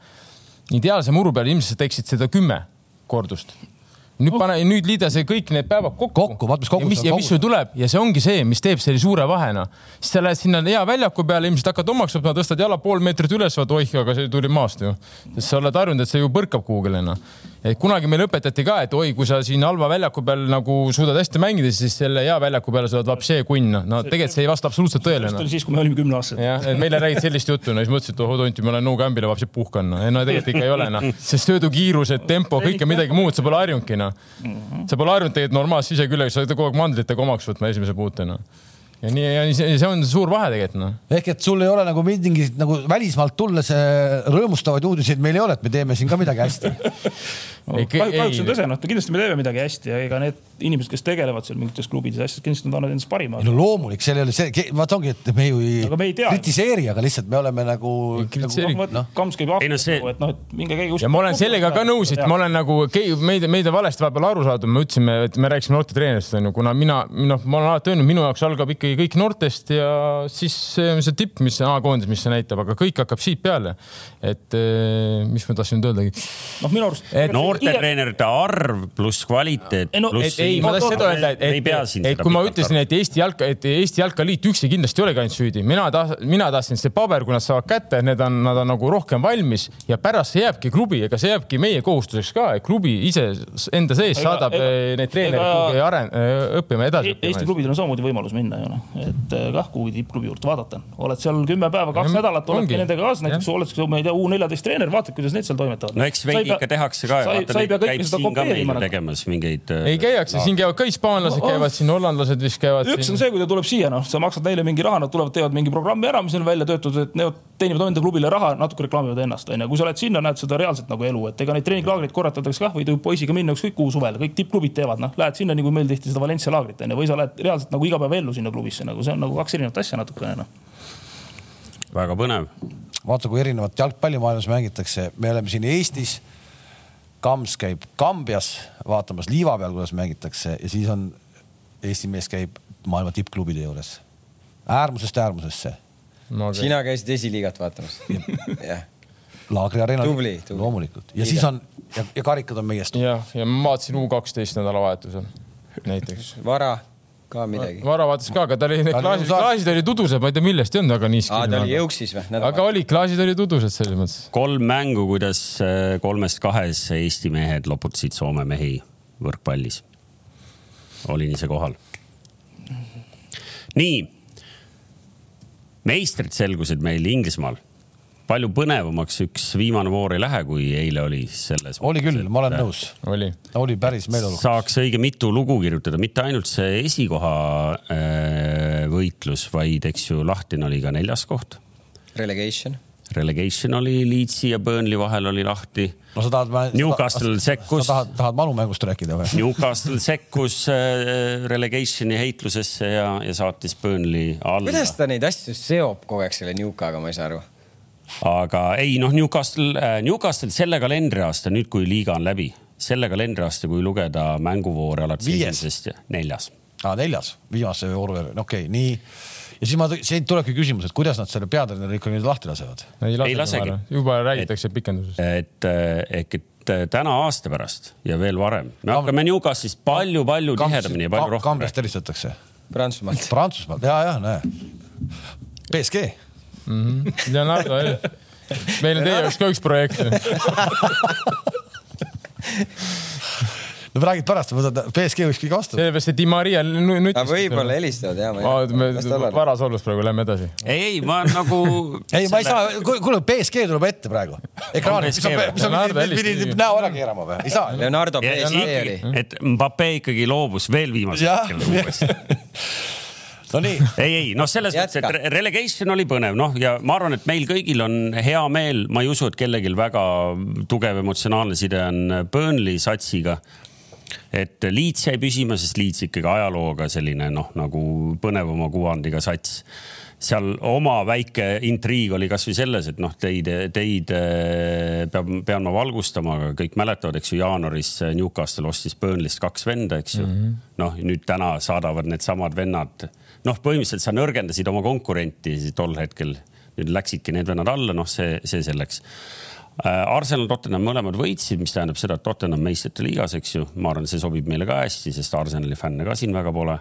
ideaalse muru peal ilmselt sa teeksid seda kümme kordust nüüd pane, nüüd liida see kõik need päevad kokku. kokku, vaata mis kokku. ja mis, ja mis sul tuleb ja see ongi see, mis teeb selle suure vahena. siis sa lähed sinna hea väljaku peale, ilmselt hakkad omaks võtma, tõstad jala pool meetrit üles, vaata oih, aga see tuli maast ju. sest sa oled harjunud, et see ju põrkab kuhugile noh et kunagi meile õpetati ka, et oi, kui sa siin halva väljaku peal nagu suudad hästi mängida, siis selle hea väljaku peale sa oled vapšee kunn. no tegelikult see ei vasta absoluutselt tõele. see oli siis, kui me olime kümneaastased. jah, et meile räägid sellist juttu, no siis mõtlesid, et oh tonti, ma olen no-gambile vapšee puhkan. no, no tegelikult ikka ei ole noh, sest söödukiirused, tempo, kõike midagi muud, sa pole harjunudki noh. sa pole harjunud tegelikult normaalse siseküllega, sa oled kogu aeg mandlitega omaks võtma esimese puutena ja nii, ja see, on suur vahe tegelikult noh. ehk et sul ei ole nagu mingit nagu välismaalt tulles äh, rõõmustavaid uudiseid meil ei ole, et me teeme siin ka midagi hästi *laughs* kahjuks on tõse, noh, kindlasti me teeme midagi hästi ja ega need inimesed, kes tegelevad seal mingites klubides asjades, kindlasti nad annavad endast parima. no loomulik, seal ei ole see, vaata ongi, et me ju ei, me ei kritiseeri, aga lihtsalt me oleme nagu. nagu no. Kams käib ahju, see... et noh, et minge käige. ja ma olen sellega ka nõus, et ma olen nagu meid, meid on valesti vahepeal aru saadud, me ütlesime, et me rääkisime noortetreenerist onju, kuna mina, noh, ma olen alati öelnud, minu jaoks algab ikkagi kõik noortest ja siis see on see tipp, mis A-koondis, mis see näitab, aga kõik hakkab siit peale. et eh, mis ma tahtsin nüüd öeldagi. noh, minu arust. Noortetreenerite arv pluss kvaliteet no, pluss. ei, ma tahtsin seda öelda, et, et, et kui ma ütlesin, et Eesti jalka, et Eesti jalkaliit üksi kindlasti ei olegi ainult süüdi, mina tahtsin, mina tahtsin see paber, kui nad saavad kätte, need on, nad on nagu rohkem valmis ja pärast see jääbki klubi, ega see jääbki meie kohustuseks ka, et klubi ise enda sees ega, saadab ega, eh, neid treenereid kuhugi aren-, eh, õppima edasi. Eesti klubidel on samamoodi võimalus minna ju noh, et eh, kah kuhugi tippklubi juurde vaadata, oled seal kümme päeva, kaks nädalat, oledki nendega kaasas, näiteks oled, ma ei tea, U neljateist treener, vaatad, kuidas need seal toimetavad. no eks veidi ikka tehakse ka. Sa ei pea kõike seda kopeerima. tegemas mingeid. ei käiakse, siin käivad ka hispaanlased käivad siin, hollandlased vist käivad. üks on see, kui ta tuleb siia, noh, sa maksad neile mingi raha, nad tulevad, teevad mingi programmi ära, mis on välja töötatud, et nemad teenivad enda klubile raha, natuke reklaamivad ennast, onju. kui sa lähed sinna, näed seda reaalselt nagu elu, et ega neid treeninglaagreid korratatakse kah, võid poisiga minna ükskõik kuhu suvel, kõik tippklubid teevad, noh, lähed sinna, nagu meil tehti seda Valencia laagrit, onju, või sa lähed reaalselt nagu iga päev ellu sinna klubisse, nagu see on nagu kaks erinevat asja natukene, noh. väga põnev. vaata, kui erinevat jalgpallimaailmas mängitakse, me oleme siin Eestis Kams käib Kambjas vaatamas liiva peal, kuidas mängitakse ja siis on Eesti mees käib maailma tippklubide juures, äärmusest äärmusesse no,. sina käisid esiliigat vaatamas jah. Laagri Arena. loomulikult ja siis on ja, ja karikad on meie eest. jah, ja ma vaatasin U kaksteist nädalavahetusel näiteks. vara ka midagi. Vara vaatas ka, aga ta oli, need klaasid, klaasid olid udused, ma ei tea, millest ei olnud väga niiske. aa, ta oli jõuksis või? aga oli, klaasid olid udused selles mõttes. kolm mängu, kuidas äh, kolmest kahes Eesti mehed loputasid Soome mehi võrkpallis. olin ise kohal. nii. meistrid selgusid meil Inglismaal palju põnevamaks üks viimane voor ei lähe, kui eile oli selles. oli küll, ma olen nõus. oli, oli päris meeleolukas. saaks õige mitu lugu kirjutada, mitte ainult see esikoha äh, võitlus, vaid eks ju lahtine oli ka neljas koht. Relegation. relegation oli Leedsi ja Burnley vahel oli lahti no sa tahad. Newcastle sekkus. sa tahad, tahad manumängust rääkida või? Newcastle sekkus äh, relegationi heitlusesse ja, ja saatis Burnley alla kuidas. ta neid asju seob kogu aeg selle Newcaga, ma ei saa aru. Aga ei noh, Newcastle, Newcastle selle kalendriaasta nüüd, kui liiga on läbi, selle kalendriaasta, kui lugeda mänguvoore alates esimesest, neljas. aa, neljas, viimase vooru veel, okei okay,, nii. ja siis ma, siit tulebki küsimus, et kuidas nad selle peatreeneri ikka nüüd lahti lasevad? ei Ei lasegi juba räägitakse pikendusest. et eh, ehk, et eh, täna aasta pärast ja veel varem me hakkame Newcastle'ist palju-palju tihedamini ja palju rohkem kambrist rääkima. helistatakse. Prantsusmaalt. Prantsusmaalt ja, ja näe. BSG. Leonardo, meil on teie jaoks ka üks projekt. no räägid pärast, võtad BSG võiks kõik vastu. sellepärast, et Di Maria nutis. võib-olla helistavad ja varas olles praegu lähme edasi. ei, ei ma nagu. *laughs* ei, ma ei saa, kuule, BSG tuleb ette praegu. ekraanil, mis BSG või? mis Leonardo pidid, näo ära keerama või? ei saa. Leonardo PSG oli. et Mbappe ikkagi loobus veel viimasel hetkel uuesti. *laughs* no nii, *laughs* ei, ei noh, selles mõttes, Jätka. et re- relegation oli põnev, noh ja ma arvan, et meil kõigil on hea meel, ma ei usu, et kellelgi väga tugev emotsionaalne side on Burnley satsiga. et Leeds jäi püsima, sest Leeds ikkagi ajalooga selline noh, nagu põnevama kuvandiga sats seal oma väike intriig oli kasvõi selles, et noh, teid, teid eh, peab, pean ma valgustama, aga kõik mäletavad, eks ju, jaanuaris Newcastle ostis Burnley'st kaks venda, eks ju mm -hmm.. noh, nüüd täna saadavad needsamad vennad, noh, põhimõtteliselt sa nõrgendasid oma konkurenti tol hetkel. nüüd läksidki need vennad alla, noh, see, see selleks. Arsenal, Tottenham mõlemad võitsid, mis tähendab seda, et Tottenham meistrite liigas, eks ju, ma arvan, see sobib meile ka hästi, sest Arsenali fänne ka siin väga pole.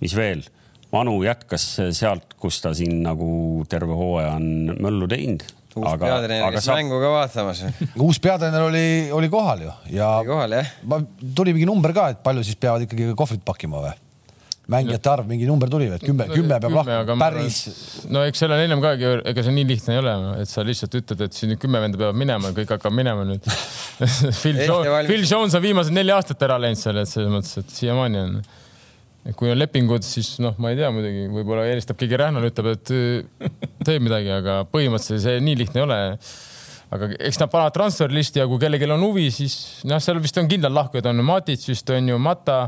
mis veel? Manu jätkas sealt, kus ta siin nagu terve hooaja on möllu teinud. uus peatreener, kes mängu ka vaatamas. uus peatreener oli, oli kohal ju ja kohal jah. ma, tuli mingi number ka, et palju siis peavad ikkagi kohvrit pakkima või? Mängijate arv, mingi number tuli või, et kümme, kümme peab lahkuma, päris. no eks seal on ennem ka, ega see nii lihtne ei ole, et sa lihtsalt ütled, et siin nüüd kümme venda peavad minema ja kõik hakkavad minema nüüd. *laughs* *laughs* Phil Jones, Phil Jones on viimased neli aastat ära läinud seal, et selles mõttes, et siiamaani on. kui on lepingud, siis noh, ma ei tea muidugi, võib-olla helistab keegi Rähnale, ütleb, et tee midagi, aga põhimõtteliselt see nii lihtne ei ole aga eks nad panevad transferlisti ja kui kellelgi on huvi, siis noh, seal vist on kindlad lahkujad, on Matic vist on ju Mata,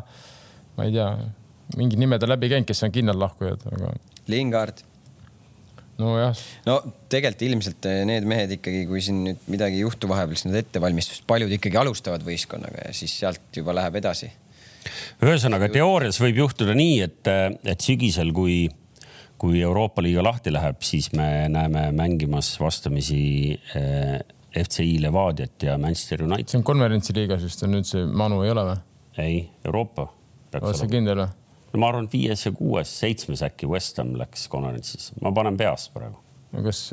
ma ei tea, mingid nimed on läbi käinud, kes on kindlad lahkujad, aga Lingard. nojah, no tegelikult ilmselt eh, need mehed ikkagi, kui siin nüüd midagi ei juhtu vahepeal, siis nad ettevalmistust, paljud ikkagi alustavad võistkonnaga ja siis sealt juba läheb edasi. ühesõnaga teoorias võib juhtuda nii, et, et sügisel, kui, kui Euroopa liiga lahti läheb, siis me näeme mängimas vastamisi eh, FCI Levadiat ja Manchester United. see on konverentsiliigas vist on nüüd see Manu ei ole või? ei, Euroopa oled sa kindel või? No ma arvan, et viies ja kuues, seitsmes äkki West Ham läks konverentsis, ma panen peast praegu. no kas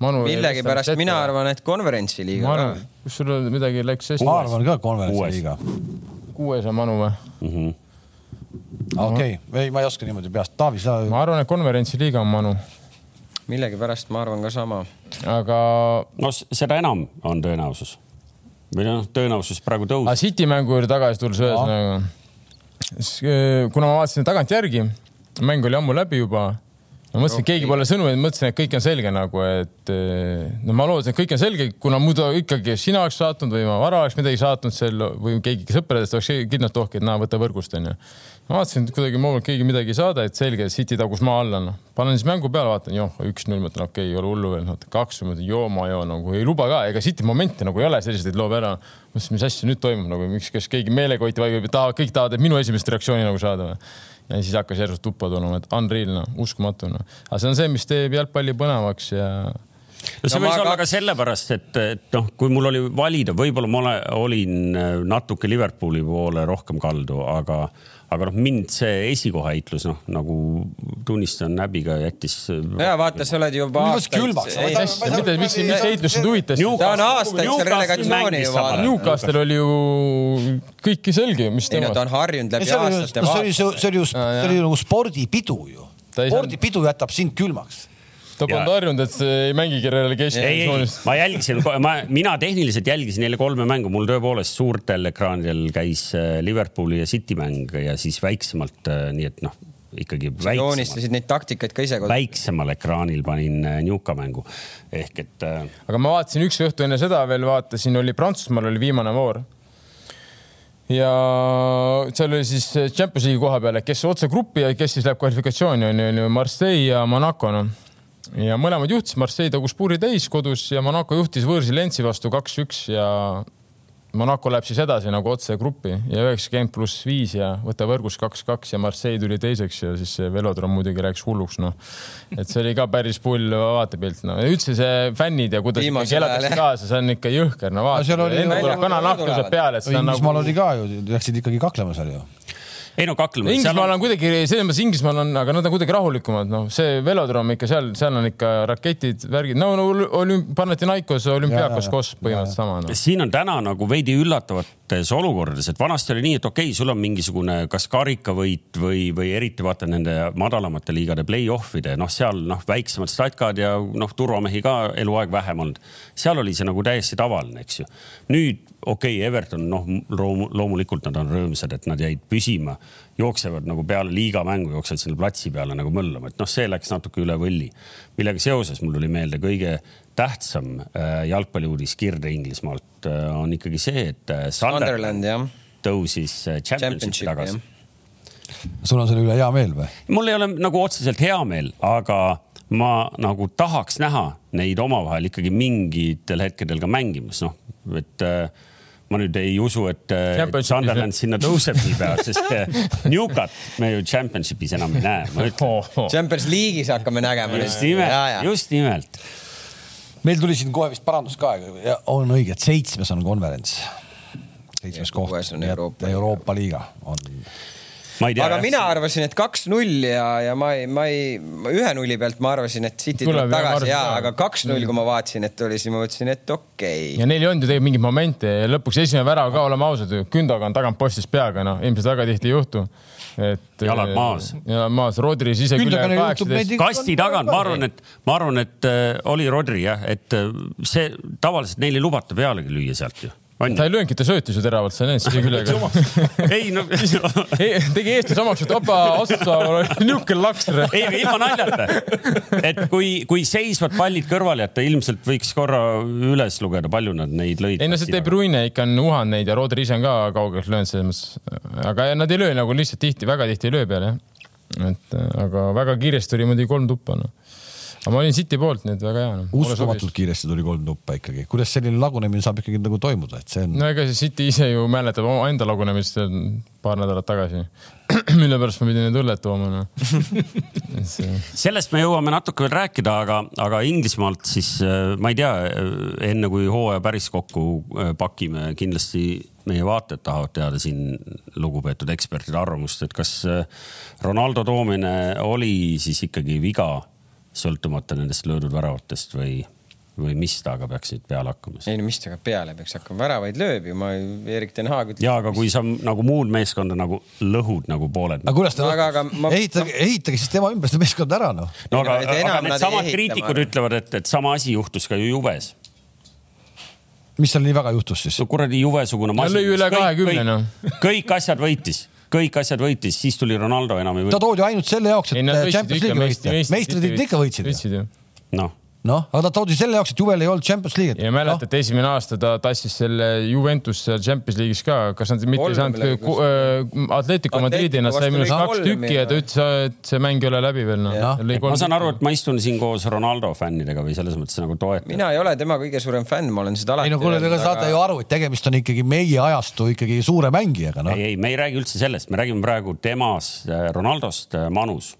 Manu millegipärast mina. arvan, et konverentsiliiga ma ka arvan, kus sul midagi läks hästi ma. arvan ka konverentsiliiga. kuues on Manu või? Mm -hmm. okei, ei, ma ei oska niimoodi peast, Taavi, sa. ma arvan, et konverentsiliiga on Manu, millegipärast ma arvan ka sama. aga no seda enam on tõenäosus. või noh, tõenäosus praegu tõuseb. City mängu juurde tagasi tulles ühesõnaga, kuna ma vaatasin tagantjärgi, mäng oli ammu läbi juba. Ma mõtlesin, et keegi pole sõnumeid, mõtlesin, et kõik on selge nagu, et eh, no ma lootsin, et kõik on selge, kuna muidu ikkagi sina oleks saatnud või ma Vara oleks midagi saatnud seal või keegi sõpradest oleks kindlalt ohki, et naa, võta võrgust onju. ma vaatasin, et kuidagi ma keegi midagi ei saada, et selge, City tagus maa alla, noh. panen siis mängu peale, vaatan, joh, üks-null, mõtlen, okei okay,, ei ole hullu veel, noh, kaks, mõtlen, joo, ma joo nagu ei luba ka, ega City momente nagu ei ole selliseid, loob ära. mõtlesin, mis asja nüüd toimub nagu, miks, kas keegi meelekotti vaibib, tahavad, kõik tahavad, et minu esimest reaktsiooni nagu saada või ja siis hakkas järsku tuppa tulema, et unreal noh, uskumatu noh. aga see on see, mis teeb jalgpalli põnevaks ja no see No võis ma olla ka sellepärast, et, et noh, kui mul oli valida, võib-olla ma ole, olin äh, natuke Liverpooli poole rohkem kaldu, aga, aga noh, mind see esikohaheitlus noh, nagu tunnistan häbiga jättis. ja vaata, sa oled juba aastaid. Mis, mida, mis, heitlus sind huvitas? ta on aastaid seal relegatsiooni ju vaadanud. Newcastle oli ju kõike selge, mis ei no ta tema on harjunud läbi see oli ju, aastate see oli, see vaatama. oli ju, see oli ju nagu spordipidu ju. Spordipidu jätab sind külmaks. Ta polnud harjunud, et see ei mängigi relegation ei, ei tsoonis,. ma jälgisin, ma, mina tehniliselt jälgisin neile kolme mängu, mul tõepoolest suurtel ekraanidel käis äh, Liverpooli ja City mäng ja siis väiksemalt, nii et noh, ikkagi väiksemal, joonistasid neid taktikaid ka ise väiksemal ekraanil panin äh, Newca mängu ehk et äh, aga ma vaatasin üks õhtu enne seda veel vaatasin, oli Prantsusmaal oli viimane voor. ja seal oli siis Champions League'i koha peal, kes otse gruppi ja kes siis läheb kvalifikatsiooni on ju, on ju Marseille ja Monaco noh. Ja mõlemad juhtisid, Marseille tagus puuri täis kodus ja Monaco juhtis võõrsil Lentsi vastu kaks-üks ja Monaco läheb siis edasi nagu otse gruppi ja üheksakümmend pluss viis ja võta võrgus kaks-kaks ja Marseille tuli teiseks ja siis see velodroom muidugi läks hulluks noh. et see oli ka päris pull vaatepilt noh, üldse see fännid ja kuidas ikkagi elatakse kaasa, see on ikka jõhker, no vaata oli-, enne tuleb kananahk tõuseb peale, et seda Inglismaal nagu oli ka ju, läksid ikkagi kaklema seal ju. Ei no kaklema. Inglismaal on kuidagi, selles mõttes Inglismaal on, aga nad on kuidagi rahulikumad, noh, see velodroom ikka seal, seal on ikka raketid, värgid, no, no olüm-, Panathinaikos, olümpiaakos koos põhimõtteliselt sama no.. siin on täna nagu veidi üllatavates olukordades, et vanasti oli nii, et okei okay,, sul on mingisugune kas karikavõit või, või eriti vaata nende madalamate liigade play-off'ide, noh, seal noh, väiksemad statkad ja noh, turvamehi ka eluaeg vähem olnud. seal oli see nagu täiesti tavaline, eks ju. nüüd okei okay,, Everton noh, loomulikult nad on rõõmsad, et nad jäid püsima, jooksevad nagu peale liigamängu, jooksevad selle platsi peale nagu möllama, et noh, see läks natuke üle võlli. millega seoses mul tuli meelde kõige tähtsam äh, jalgpalliuudis Kirde-Inglismaalt äh, on ikkagi see, et äh, Sunderland tõusis Championshipi Championship tagasi sul on selle üle hea meel või? mul ei ole nagu otseselt hea meel, aga ma nagu tahaks näha neid omavahel ikkagi mingitel hetkedel ka mängimas, noh, et äh, ma nüüd ei usu, et äh, Sunderland sinna *laughs* tõuseb niipea, sest äh, Newcat me ju Championshipis enam ei näe, ma ütlen. Champions League'is hakkame nägema. just nimelt, just nimelt. meil tuli siin kohe vist parandus ka, on õige, et seitsmes on konverents. seitsmes koht, Euroopa liiga. Euroopa liiga on. Aga mina arvasin, et kaks-null ja, ja ma ei, ma ei, ühe nulli pealt ma arvasin, et City Tuleb, jah, tagasi ja, aga kaks-null, kui ma vaatasin, et oli, siis ma mõtlesin, et okei ja neil ei olnud ju tegelikult mingeid momente ja lõpuks esimene värav ka, oleme ausad ju, Gündogan tagant postist peaga, noh, ilmselt väga tihti ei juhtu. et. Jalad maas. jalad maas, Rodris ise küll kaheksateist kasti tagant, ma arvan, et ma arvan, et äh, oli Rodri jah, et äh, see tavaliselt neil ei lubata pealegi lüüa sealt ju. On ta ei löönud, ta söötis ju teravalt, sa näed selle küljega. ei no *laughs* tegi eestlase omaks, et opa, otsa, *laughs* niisugune lakster. ei, aga ilma naljata. et kui, kui seisvad pallid kõrvale jätta, ilmselt võiks korra üles lugeda, palju nad neid lõid. ei no see De Bruyne ikka on uhanud neid ja Rodri ise on ka kaugelt löönud selles mõttes, aga nad ei löö nagu lihtsalt tihti, väga tihti ei löö peale jah. et aga väga kiiresti tuli muidugi kolm tuppa noh. Aga ma olin City poolt, nii et väga hea no.. uskumatult kiiresti tuli kolm tuppa ikkagi, kuidas selline lagunemine saab ikkagi nagu toimuda, et see on no ega see City ise ju mäletab oma enda lagunemist paar nädalat tagasi, *clears throat* mille pärast ma pidin need õlled tooma noh. *laughs* sellest me jõuame natuke veel rääkida, aga, aga Inglismaalt siis äh, ma ei tea, enne kui hooaja päris kokku äh, pakime, kindlasti meie vaatajad tahavad teada siin lugupeetud ekspertide arvamust, et kas äh, Ronaldo toomine oli siis ikkagi viga, sõltumata nendest löödud väravatest või, või mis temaga peaks nüüd peale hakkama? ei no mis temaga peale peaks hakkama, väravaid lööb ju, ma, Erik Ten Haag ütles. ja aga kui sa nagu muud meeskonda nagu lõhud nagu pooled. aga kuidas te No aga- aga ma- ehitage, ehitage siis tema ümber seda meeskonda ära noh. no aga, aga needsamad kriitikud ütlevad, et, et sama asi juhtus ka ju Juves. mis seal nii väga juhtus siis no? kuradi Juve-sugune masin. lõi üle 20, noh. kõik asjad võitis, kõik asjad võitis, siis tuli Ronaldo enam ei ta võitnud. toodi ainult selle jaoks, ei et võitsid Champions League'i meistrid võita, meistrid ikka võitsid. võitsid noh, noh, aga ta toodi selle jaoks, et Juvel ei olnud Champions League'it. ja mäletad, esimene aasta ta tassis selle Juventus seal Champions League'is ka, kas nad mitte ei saanud ku- äh, Atletico Madridi, nad said minu arust kaks tükki ja- ta ütles, et see mäng ei ole läbi veel noh Jah.. ma saan aru, et ma istun siin koos Ronaldo fännidega või selles mõttes nagu toetan. mina ei ole tema kõige suurem fänn, ma olen seda alati ei no kuule, te saate ju aru, et tegemist on ikkagi meie ajastu ikkagi suure mängijaga, noh. ei, ei, me ei räägi üldse sellest, me räägime praegu temast, Ronaldost, Manus.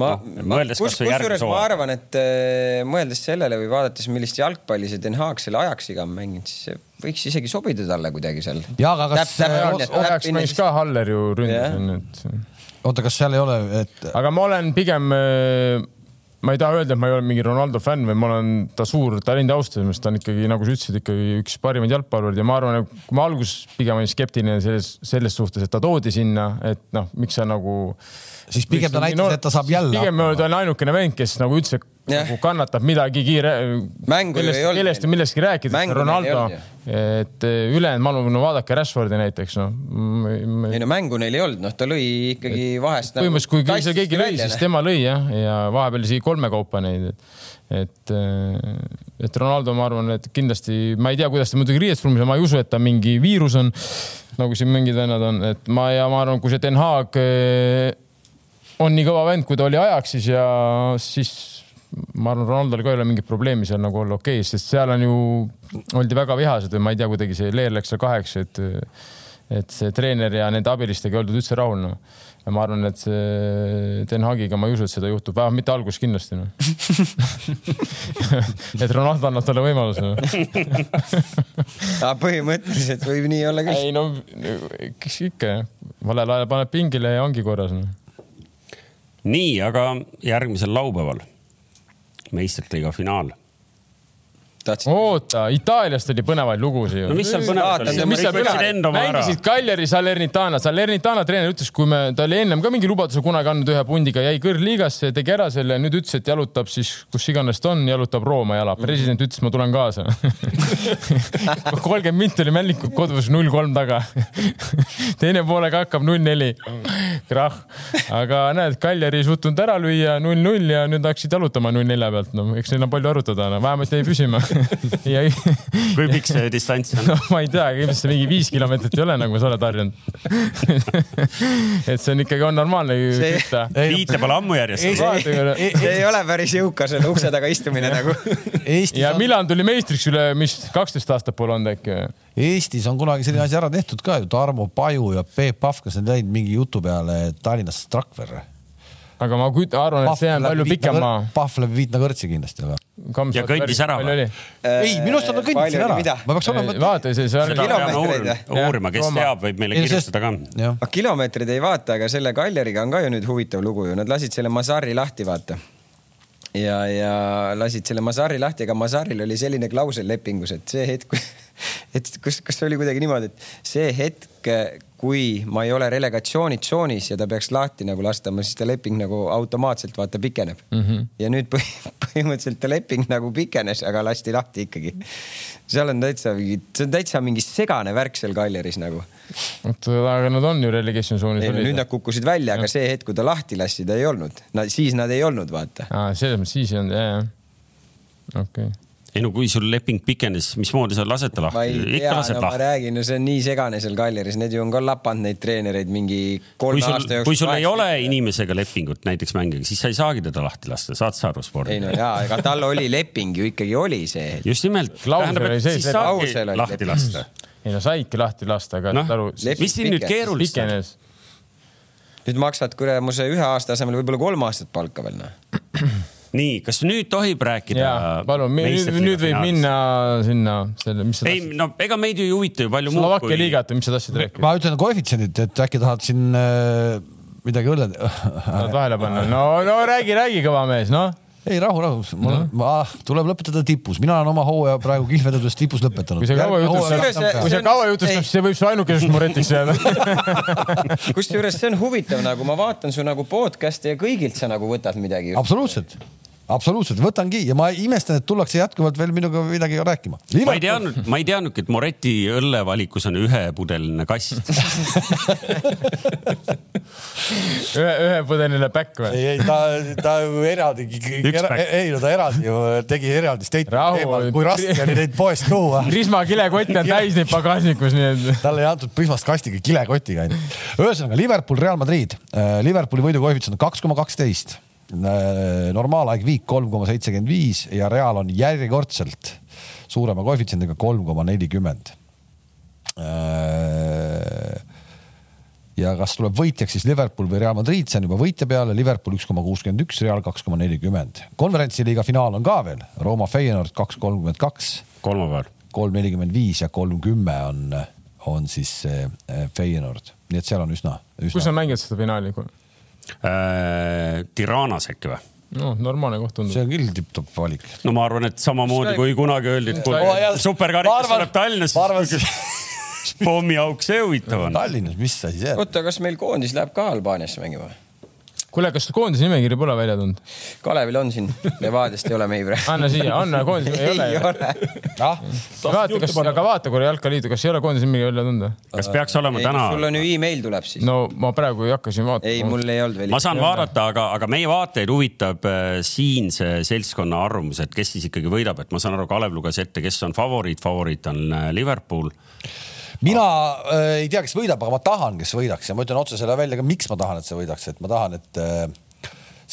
Ma Noh, mõeldes kus, kusjuures ma arvan, et äh, mõeldes sellele või vaadates, millist jalgpalli see Den Haag selle Ajaxiga on mänginud, siis see võiks isegi sobida talle kuidagi seal. Jaa, aga kas- Ajaks mängis ka Haller ju ründas onju, et oota, kas seal ei ole, et aga ma olen pigem, ma ei taha öelda, et ma ei ole mingi Ronaldo fänn või ma olen ta suur talendi austaja, sest ta on ikkagi, nagu sa ütlesid, ikkagi üks parimaid jalgpallureid ja ma arvan, et kui ma alguses pigem olin skeptiline selles, selles suhtes, et ta toodi sinna, et noh, miks sa nagu. Siis pigem ta näitas, et ta saab jälle pigem ta on ainukene vend, kes nagu üldse Jah. nagu kannatab Mängu ju millest, ei olnud millest, millestki rääkida Ronaldo et eh, ülejäänud, ma arvan, no vaadake Rashfordi näiteks noh. ei no mängu neil ei olnud, noh, ta lõi ikkagi vahest. põhimõtteliselt, kui seal keegi lõi, siis tema lõi jah, ja vahepeal isegi kolme kaupa neid, et et, et Ronaldo, ma arvan, et kindlasti, ma ei tea, kuidas ta muidugi riietusruumis on, ma ei usu, et ta mingi viirus on, nagu siin mingid vennad on, et ma ja ma arvan, kui see Den Haag eh, on nii kõva vend, kui ta oli ajaks siis ja siis ma arvan, Ronaldol ka ei ole mingit probleemi seal nagu olla okei okay,, sest seal on ju, oldi väga vihased või ma ei tea, kuidagi see leer läks seal kaheks, et et see treener ja nende abilistega ei oldud üldse rahul noh. ja ma arvan, et see Den Haagiga ma ei usu, et seda juhtub, vähemalt mitte alguses kindlasti noh. *laughs* et Ronaldo annab talle võimaluse no.. põhimõtteliselt võib nii olla küll. ei no, kes ikka jah, valel ajal paneb pingile ja ongi korras noh. nii, aga järgmisel laupäeval meistrite liiga finaal. tahtsid, oota, Itaaliast oli põnevaid lugusid ju no mis seal põnevat oli? mängisid Cagliari Salernitana, Salernitana treener ütles, kui me, ta oli ennem ka mingi lubaduse kunagi andnud ühe pundiga, jäi kõrgliigasse, tegi ära selle, nüüd ütles, et jalutab siis kus iganes ta on, jalutab Rooma jala. president ütles, ma tulen kaasa. *laughs* kolmkümmend minti oli Mällikul kodus null kolm taga. *laughs* teine poolega hakkab null neli, krahh. aga näed, Cagliari ei suutnud ära lüüa null null ja nüüd hakkasid jalutama null nelja pealt, no eks neil on palju arutada no., vähemalt jäi püsima. *laughs* *laughs* ja kui pikk see distants on? no ma ei tea, ilmselt mingi viis kilomeetrit ei ole, nagu sa oled harjunud. *laughs* et see on ikkagi, on normaalne ju See- kütta. viite pole ammu järjest. see ei ole päris jõukas selle ukse taga istumine nagu. *laughs* Ja on, Milan tuli meistriks üle, mis kaksteist aastat pole olnud äkki või? Eestis on kunagi selline asi ära tehtud ka ju, Tarmo Paju ja Peep Pahv, kas nad jäid mingi jutu peale Tallinnas Trakverre? Aga ma kujutan, arvan, et see on palju pikem maa. Pahv läbi Viitna kõrtsi kindlasti, aga. Ja kõndis ära või? ei, minu arust nad kõndsid ära, ma peaks olema. vaata, see, see seda on. peame kilomeetreid, uurima, uurima, kes teab, võib meile kirjutada ka. aga kilomeetrid ei vaata, aga selle Kaljariga on ka ju nüüd huvitav lugu ju, nad lasid selle Mazari lahti, vaata. ja, ja lasid selle Mazari lahti, aga Mazaril oli selline klausel lepingus, et see hetk, et kus, kas see oli kuidagi niimoodi, et see hetk, kui ma ei ole relegatsioonitsoonis ja ta peaks lahti nagu lastama, siis ta leping nagu automaatselt vaata pikeneb mm. -hmm. ja nüüd põh- põhimõtteliselt ta leping nagu pikenes, aga lasti lahti ikkagi. seal on täitsa mingi, see on täitsa mingi segane värk seal Kaljaris nagu aga nad on ju relegation ei no nüüd nad kukkusid välja, aga see hetk, kui ta lahti lasti, ta ei olnud, siis nad ei olnud, vaata. aa, selles mõttes siis ei olnud, jah, jah. okei okay.. Ei no kui sul leping pikenes, mismoodi sa lased ta ma lahti ei? ikka lased no ma lahti. räägin, no see on nii segane seal Kaljaris, need ju on ka lapanud neid treenereid mingi kolme sul aasta, jooksul. kui sul ei ole inimesega lepingut näiteks mängijaga, siis sa ei saagi teda lahti lasta, saad sa aru ei spordi no? jaa, ega tal oli leping ju ikkagi oli see. just nimelt. Klausel oli sees, siis saabki lahti leping. lasta. ei no saidki lahti lasta, aga saad aru, mis siin nüüd keerulist on? nüüd maksad kuramuse ühe aasta asemel võib-olla kolm aastat palka veel noh. nii, kas nüüd tohib rääkida ja, palun, nüüd, nüüd võib minna sinna selle, mis sa ei tahtsid, no ega meid ju ei huvita ju palju muud Slovakkia liigat või mis sa tahtsid rääkida? ma ütlen koefitsiendid, et äkki tahad siin äh, midagi õlle. *laughs* tahad vahele panna? no, no räägi, räägi, kõva mees, noh. ei rahu, rahu, mul on, tuleb lõpetada tipus, mina olen oma hooaja praegu kihlvedudes tipus lõpetanud. kui sa kaua jutustad, hooaja- kui sa kaua jutustad, Ei. siis see võib su ainukeseks muretiks jääda. *laughs* kusjuures see on huvitav nagu ma vaatan su nagu podcast'e ja kõigilt sa nagu võtad midagi. absoluutselt, absoluutselt, võtangi ja ma imestan, et tullakse jätkuvalt veel minuga midagi rääkima. ma ei teadnud, ma ei teadnudki, et Moreti õllevalikus on ühepudeline kast. *laughs* ühe, ühepudeline back või? ei, ei ta, ta ju eraldi, *laughs* päkk. ei no ta eraldi ju tegi eraldi Rahu. teemal, kui raske oli neid poest tuua. *laughs* Prisma kilekott on täis neid pagasnikus, nii et. talle ei antud Prismast kastiga kilekotiga onju. ühesõnaga Liverpool, Real Madrid, Liverpooli võidukoefitsient on kaks koma kaksteist. Normaalaeg viik kolm koma seitsekümmend viis ja Real on järjekordselt suurema koefitsiendiga kolm koma nelikümmend. ja kas tuleb võitjaks siis Liverpool või Real Madrid, see on juba võitja peale, Liverpool üks koma kuuskümmend üks, Real kaks koma nelikümmend. konverentsiliiga finaal on ka veel, Rooma Feyenoord kaks kolmkümmend kaks kolmapäeval. kolm nelikümmend viis ja kolm kümme on, on siis eh, Feyenoord, nii et seal on üsna, kus sa üsna. mängid seda finaali? Äh, Tiranas äkki või? noh, normaalne koht tundub see. on küll tipp-topp valik. no ma arvan, et samamoodi kui kunagi öeldi, et kui jälle- superkarikas tuleb Tallinnas, ma arvan- siis pommiauk see huvitav on. Tallinnas, mis asi see on? oota, kas meil koondis läheb ka Albaaniasse mängima? kuule, kas koondise nimekiri pole välja tulnud? Kalevil on siin, Levadiast ei ole meil praegu. anna siia, anna koondise, ei ole ei ole. ah, vaata, kas, aga vaata korra jalkaliitu, kas ei ole koondise nimekiri välja tulnud või? kas peaks olema sul täna? on ju email tuleb siis. no ma praegu ei hakka siin vaatama. ei, mul ei olnud veel. ma saan vaadata, aga, aga meie vaatajaid huvitab äh, siinse seltskonna arvamus, et kes siis ikkagi võidab, et ma saan aru, Kalev luges ette, kes on favoriit, favoriit on äh, Liverpool. Mina äh, ei tea, kes võidab, aga ma tahan, kes võidaks. Ja ma ütlen otse selle välja ka, miks ma tahan, et see võidaks, et ma tahan, et äh,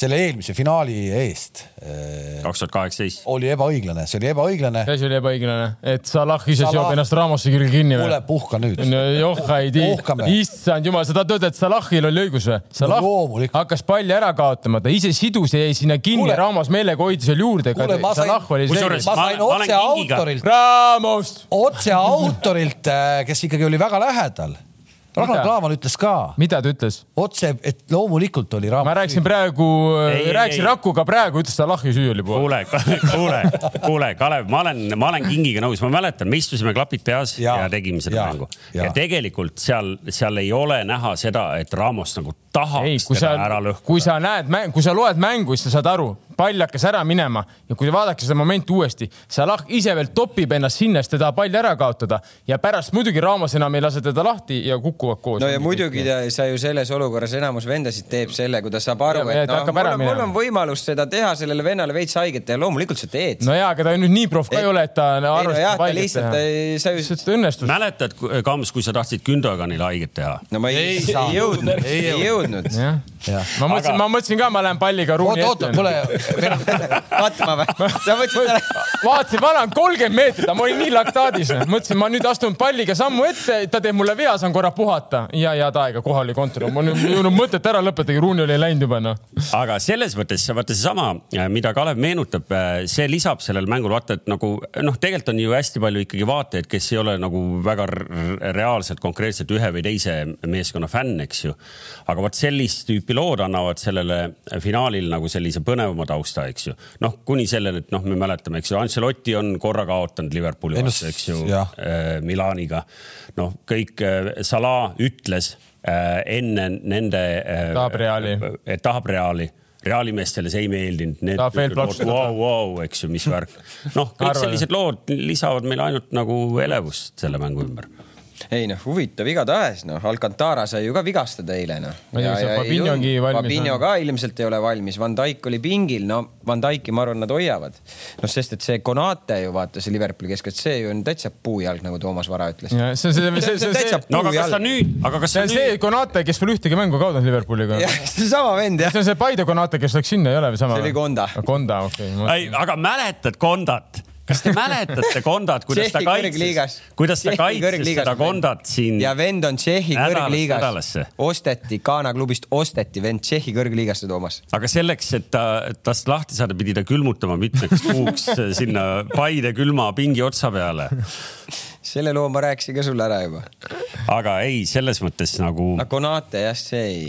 selle eelmise finaali eest äh, kaks tuhat kaheksateist. oli ebaõiglane, see oli ebaõiglane. see asi oli ebaõiglane, et Salah ise Salah- seob ennast Ramosse külge kinni või kuule,? puhka nüüd. no joh, ei tea Puhkame., issand jumal, sa tahad öelda, et Salahil oli õigus või? Salah No hakkas palli ära kaotama, ta ise sidus ja jäi sinna kinni Ramos meelega hoidis veel juurde. Kuule, ma sain- Salah oli Kusjuures- ma sain otse autorilt, Ramos, otse autorilt, kes ikkagi oli väga lähedal. Ragnar? Klavan ütles ka mida ta ütles? otse, et loomulikult oli ma Raamat. rääkisin praegu Ei,, ei, rääkisin ei. Rakuga praegu, ütles Salahi süü oli puhas. kuule, *laughs* kuule, kuule, Kalev, ma olen, ma olen kingiga nõus, ma mäletan, me istusime klapid peas ja, Ja, tegime seda ja, mängu ja. tegelikult seal, seal ei ole näha seda, et Ramos nagu tahaks ei, kui sa teda ära, lõhkuda. kui sa näed, kui sa loed mängu, siis sa saad aru, pall hakkas ära minema ja kui vaadake seda momenti uuesti, Salah ise veel topib ennast sinna, sest ta tahab palli ära kaotada ja pärast muidugi Ramos enam ei lase teda lahti ja kukuvad koos. no ja muidugi ta, sa ju selles olukorras enamus vendasid teeb selle, kui ta saab aru, Ja, ja et noh, mul on, mul on võimalus seda teha, sellele vennale veits haiget teha, loomulikult sa teed. no jaa, aga ta nüüd nii proff ka ei ole, et ta arvestab lihtsalt teha., sa ju, lihtsalt õnnestus. mäletad, Kams, kui sa tahtsid Gündoganile haiget teha? no ma ei, Ei jõudnud, Ei jõudnud. ma mõtlesin, ma mõtlesin ka, ma lähen palliga ruumi oota, oota, kuule, katma või? sa mõtlesid ära? vaatasin, ma lähen kolmkümmend meetrit, ma olin nii laktaadis, mõtlesin, ma nüüd astun palliga sammu ette, ta teeb mulle vea, saan korra puhata ja head aega, kohal oli kontor, mul ei olnud mõtet ära lõpetada, Ruuni oli läinud juba noh. aga selles mõttes, vaata seesama, mida Kalev meenutab, see lisab sellele mängule, vaata, et nagu noh, tegelikult on ju hästi palju ikkagi vaatajaid, kes ei ole nagu väga reaalselt konkreetselt ühe või teise meeskonna fänn, eks ju. aga vot sellist tüüpi lood annavad sellele finaalil nagu sellise põnevama tausta, eks ju. noh, kuni selleni, et noh, me mäletame, eks ju, Ancelotti on korra kaotanud Liverpooli vastu, eks ju jah., Milaniga. noh, kõik äh, Salah ütles äh, enne nende äh, Tahab Reali. et tahab Reali. Reali meestele see ei meeldinud. Tahab veel plaksutada. Vau, vau, eks ju, mis värk. *laughs* noh, kõik sellised lood lisavad meile ainult nagu elevust selle mängu ümber. Ei noh, huvitav igatahes noh, Alcantara sai ju ka vigastada eile noh. Fabinho on? ka ilmselt ei ole valmis, Van Dijk oli pingil, no Van Dijki ma arvan, nad hoiavad. noh, sest et see Konate ju vaata see Liverpooli keskelt, see ju on täitsa puujalg, nagu Toomas Vara ütles. see on see, see, see, see, see no aga kas ta nüüd, aga kas see on see Konate, kes pole ühtegi mängu kaotanud Liverpooliga. jah, *laughs* seesama vend jah. see on see Paide Konate, kes läks sinna, ei ole või sama? See oli Konda. Konda, okei okay, ei, aga mäletad Kondat? Kas te mäletate Kondat, kuidas ta kaitses kuidas ta kaitses seda. Kondat siin? ja vend on Tšehhi kõrgliigas osteti, Ghana klubist osteti vend Tšehhi kõrgliigasse, Toomas. aga selleks, et ta, tast lahti saada, pidi ta külmutama mitmeks kuuks *laughs* sinna Paide külma pingi otsa peale. selle loo ma rääkisin ka sulle ära juba. aga ei, selles mõttes nagu Konate jah, see ei,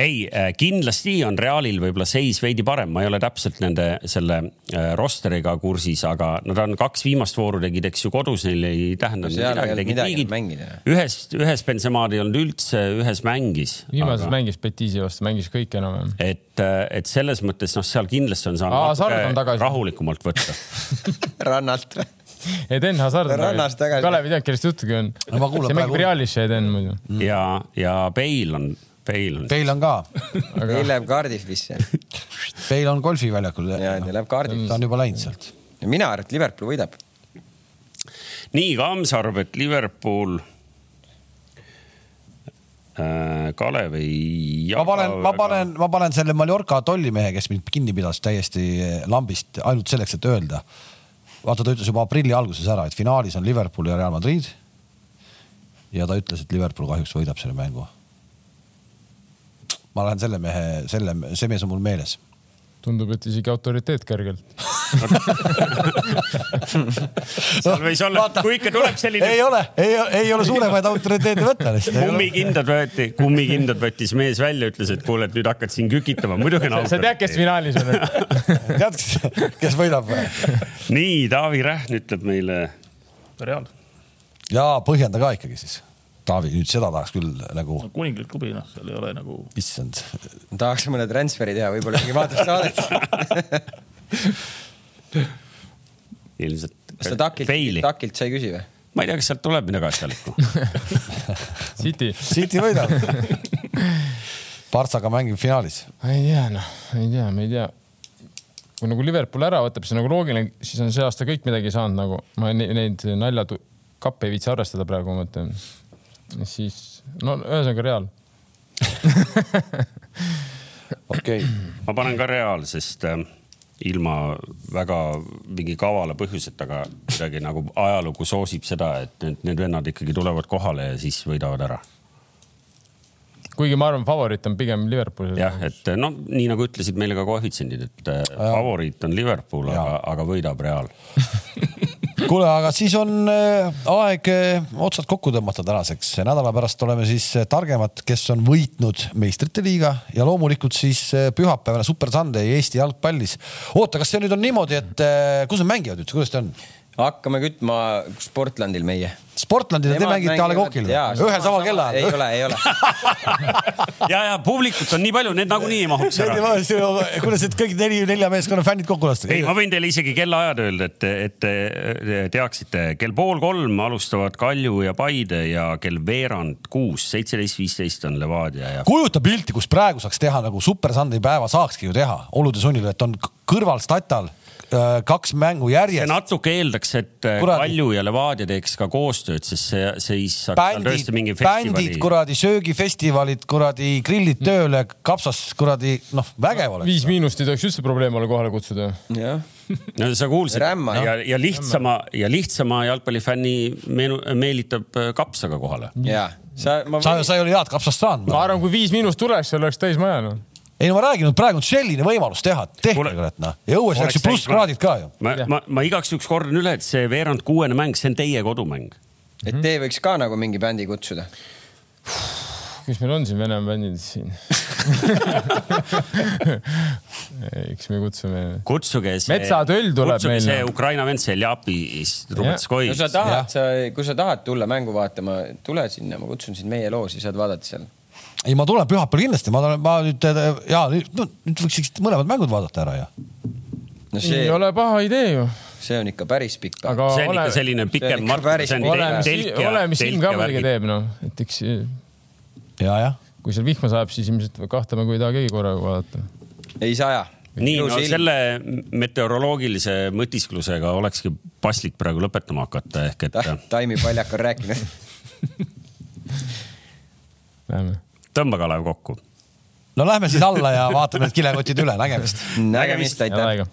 ei, kindlasti on Realil võib-olla seis veidi parem, ma ei ole täpselt nende selle äh, rosteriga kursis, aga nad on kaks viimast vooru tegid, eks ju, kodus neil ei tähendanud midagi, tegid midagi liigid ühes, ühes Benzemaad ei olnud üldse, ühes mängis. viimases mängis Betiisi vastu, mängis kõik enam-vähem. et, et selles mõttes noh, seal kindlasti on Aa, saanud rahulikumalt võtta. *laughs* rannalt. Eden Hazard. Rannas tagasi. Kalev ei tea, kellest juttugi on. No ma kuulan see mängib praegu- Realis see Eden muidu. ja, ja Bale on, Bale on. Teil on ka, *laughs* Neil läheb Cardiffisse Teil on golfiväljakul. ja neil läheb Cardiff. ta on juba läinud sealt. mina arvan, et Liverpool võidab. nii, Kams arvab, et Liverpool äh,. Kalev ei ma panen, ma panen, ma panen selle Mallorca tollimehe, kes mind kinni pidas täiesti lambist ainult selleks, et öelda. vaata, ta ütles juba aprilli alguses ära, et finaalis on Liverpool ja Real Madrid. ja ta ütles, et Liverpool kahjuks võidab selle mängu. Ma lähen selle mehe, selle, see mees on mul meeles. tundub, et isegi autoriteet kõrgelt. *laughs* seal võis olla, kui ikka tuleb selline ei ole, ei, ei ole suuremaid autoriteete võtta lihtsalt. kummikindad võeti, kummikindad võttis mees välja, ütles, et kuule, et nüüd hakkad siin kükitama, muidugi on sa tead, kes finaalis on? *laughs* tead, kes võidab? nii, Taavi Rähn ütleb meile. Real. ja põhjenda ka ikkagi siis. Taavi, nüüd seda tahaks küll nagu, kuninglik klubi, noh, seal ei ole nagu, issand. tahaks mõne transferi teha, võib-olla isegi vaatab saadet. *laughs* ilmselt. kas ta takilt, Peili, takilt sai küsi või? ma ei tea, kas sealt tuleb midagi asjalikku. *laughs* City, City võidab. Partsaga mängib finaalis. ma ei tea, noh, ei tea, ma ei tea. kui nagu Liverpool ära võtab, see on nagu loogiline, siis on see aasta kõik midagi saanud nagu, ma ne- neid naljakappe ei viitsi arvestada praegu, ma mõtlen. siis, no ühesõnaga Real. *laughs* okei okay., ma panen ka Real, sest äh, ilma väga mingi kavala põhjuseta, aga kuidagi nagu ajalugu soosib seda, et need, need vennad ikkagi tulevad kohale ja siis võidavad ära. kuigi ma arvan, favoriit on pigem Liverpool. jah, et no nii nagu ütlesid meile ka koefitsiendid, et äh, favoriit on Liverpool, aga, aga võidab Real. *laughs* kuule, aga siis on äh, aeg äh, otsad kokku tõmmata tänaseks. nädala pärast oleme siis äh, targemad, kes on võitnud meistrite liiga ja loomulikult siis pühapäevane Super Sunday Eesti jalgpallis. oota, kas see nüüd on niimoodi, et kus nad mängivad üldse, kuidas ta on? Hakkame kütma Sportlandil meie. Sportlandil te mängite A Le Coqil ühel samal ei kellaajal? ole, ei ole. *laughs* ja, ja publikut on nii palju, need nagunii ei mahuks ära. kuidas need kõik neli, nelja meeskonna fännid kokku lasta? ei, ma võin teile isegi kellaajad öelda, et, et te teaksite, kell pool kolm alustavad Kalju ja Paide ja kell veerand kuus, seitseteist, viisteist on Levadia ja. kujuta pilti, kus praegu saaks teha nagu Super Sunday päeva saakski ju teha olude sunnil, et on kõrval statal kaks mängu see järjest. natuke eeldaks, et Kuradi. Kalju ja Levadia teeks ka koostööd, sest see, siis bändid bändid, kuradi söögifestivalid, kuradi grillid tööle, kapsas kuradi noh, vägev oleks. viis miinust ei tohiks üldse probleem olla kohale kutsuda. jah, no sa kuulsid Rämma, ja, ja lihtsama ja lihtsama jalgpallifänni meenu-, meelitab äh, kapsaga kohale. ja sa, ma sa, sa ei ole head kapsast saanud ma. arvan, kui viis miinust tuleks, seal oleks täis maja noh. Ei no ma räägin, et praegu on selline võimalus teha, tehke kurat noh. ja õues oleks oleks ju plusskraadid ka ju. ma, ma, ma igaks juhuks kordan üle, et see veerand kuuene mäng, see on teie kodumäng. et te võiks ka nagu mingi bändi kutsuda. kes meil on siin Venemaa bändid siin? *laughs* eks me kutsume. kutsuge see. Metsatöll tuleb kutsuge meil, see noh. Ukraina vend Seljapis, no Trubetskoi sa. tahad, sa, kui sa tahad tulla mängu vaatama, tule sinna, ma kutsun sind meie loosi, saad vaadata seal. ei, ma tulen pühapäeval kindlasti, ma tulen, ma nüüd ja nüüd, no, nüüd võiks mõlemad mängud vaadata ära ja. no ei see, ole paha idee ju, see on ikka päris pikk päev. aga see on ole ikka, selline pikem mark, see on ole, mis, telk ja, ole, mis ilm ka ja muidugi teeb noh, et eks ja, jah. kui seal vihma sajab, siis ilmselt kahte mängu ei taha keegi korraga vaadata. ei saja. nii, no selle meteoroloogilise mõtisklusega olekski paslik praegu lõpetama hakata, ehk et Taimi Paljak on rääkinud. Näeme. Tõmba Kalev kokku no lähme siis alla ja vaatame need kilekotid üle, nägemist. nägemist, aitäh.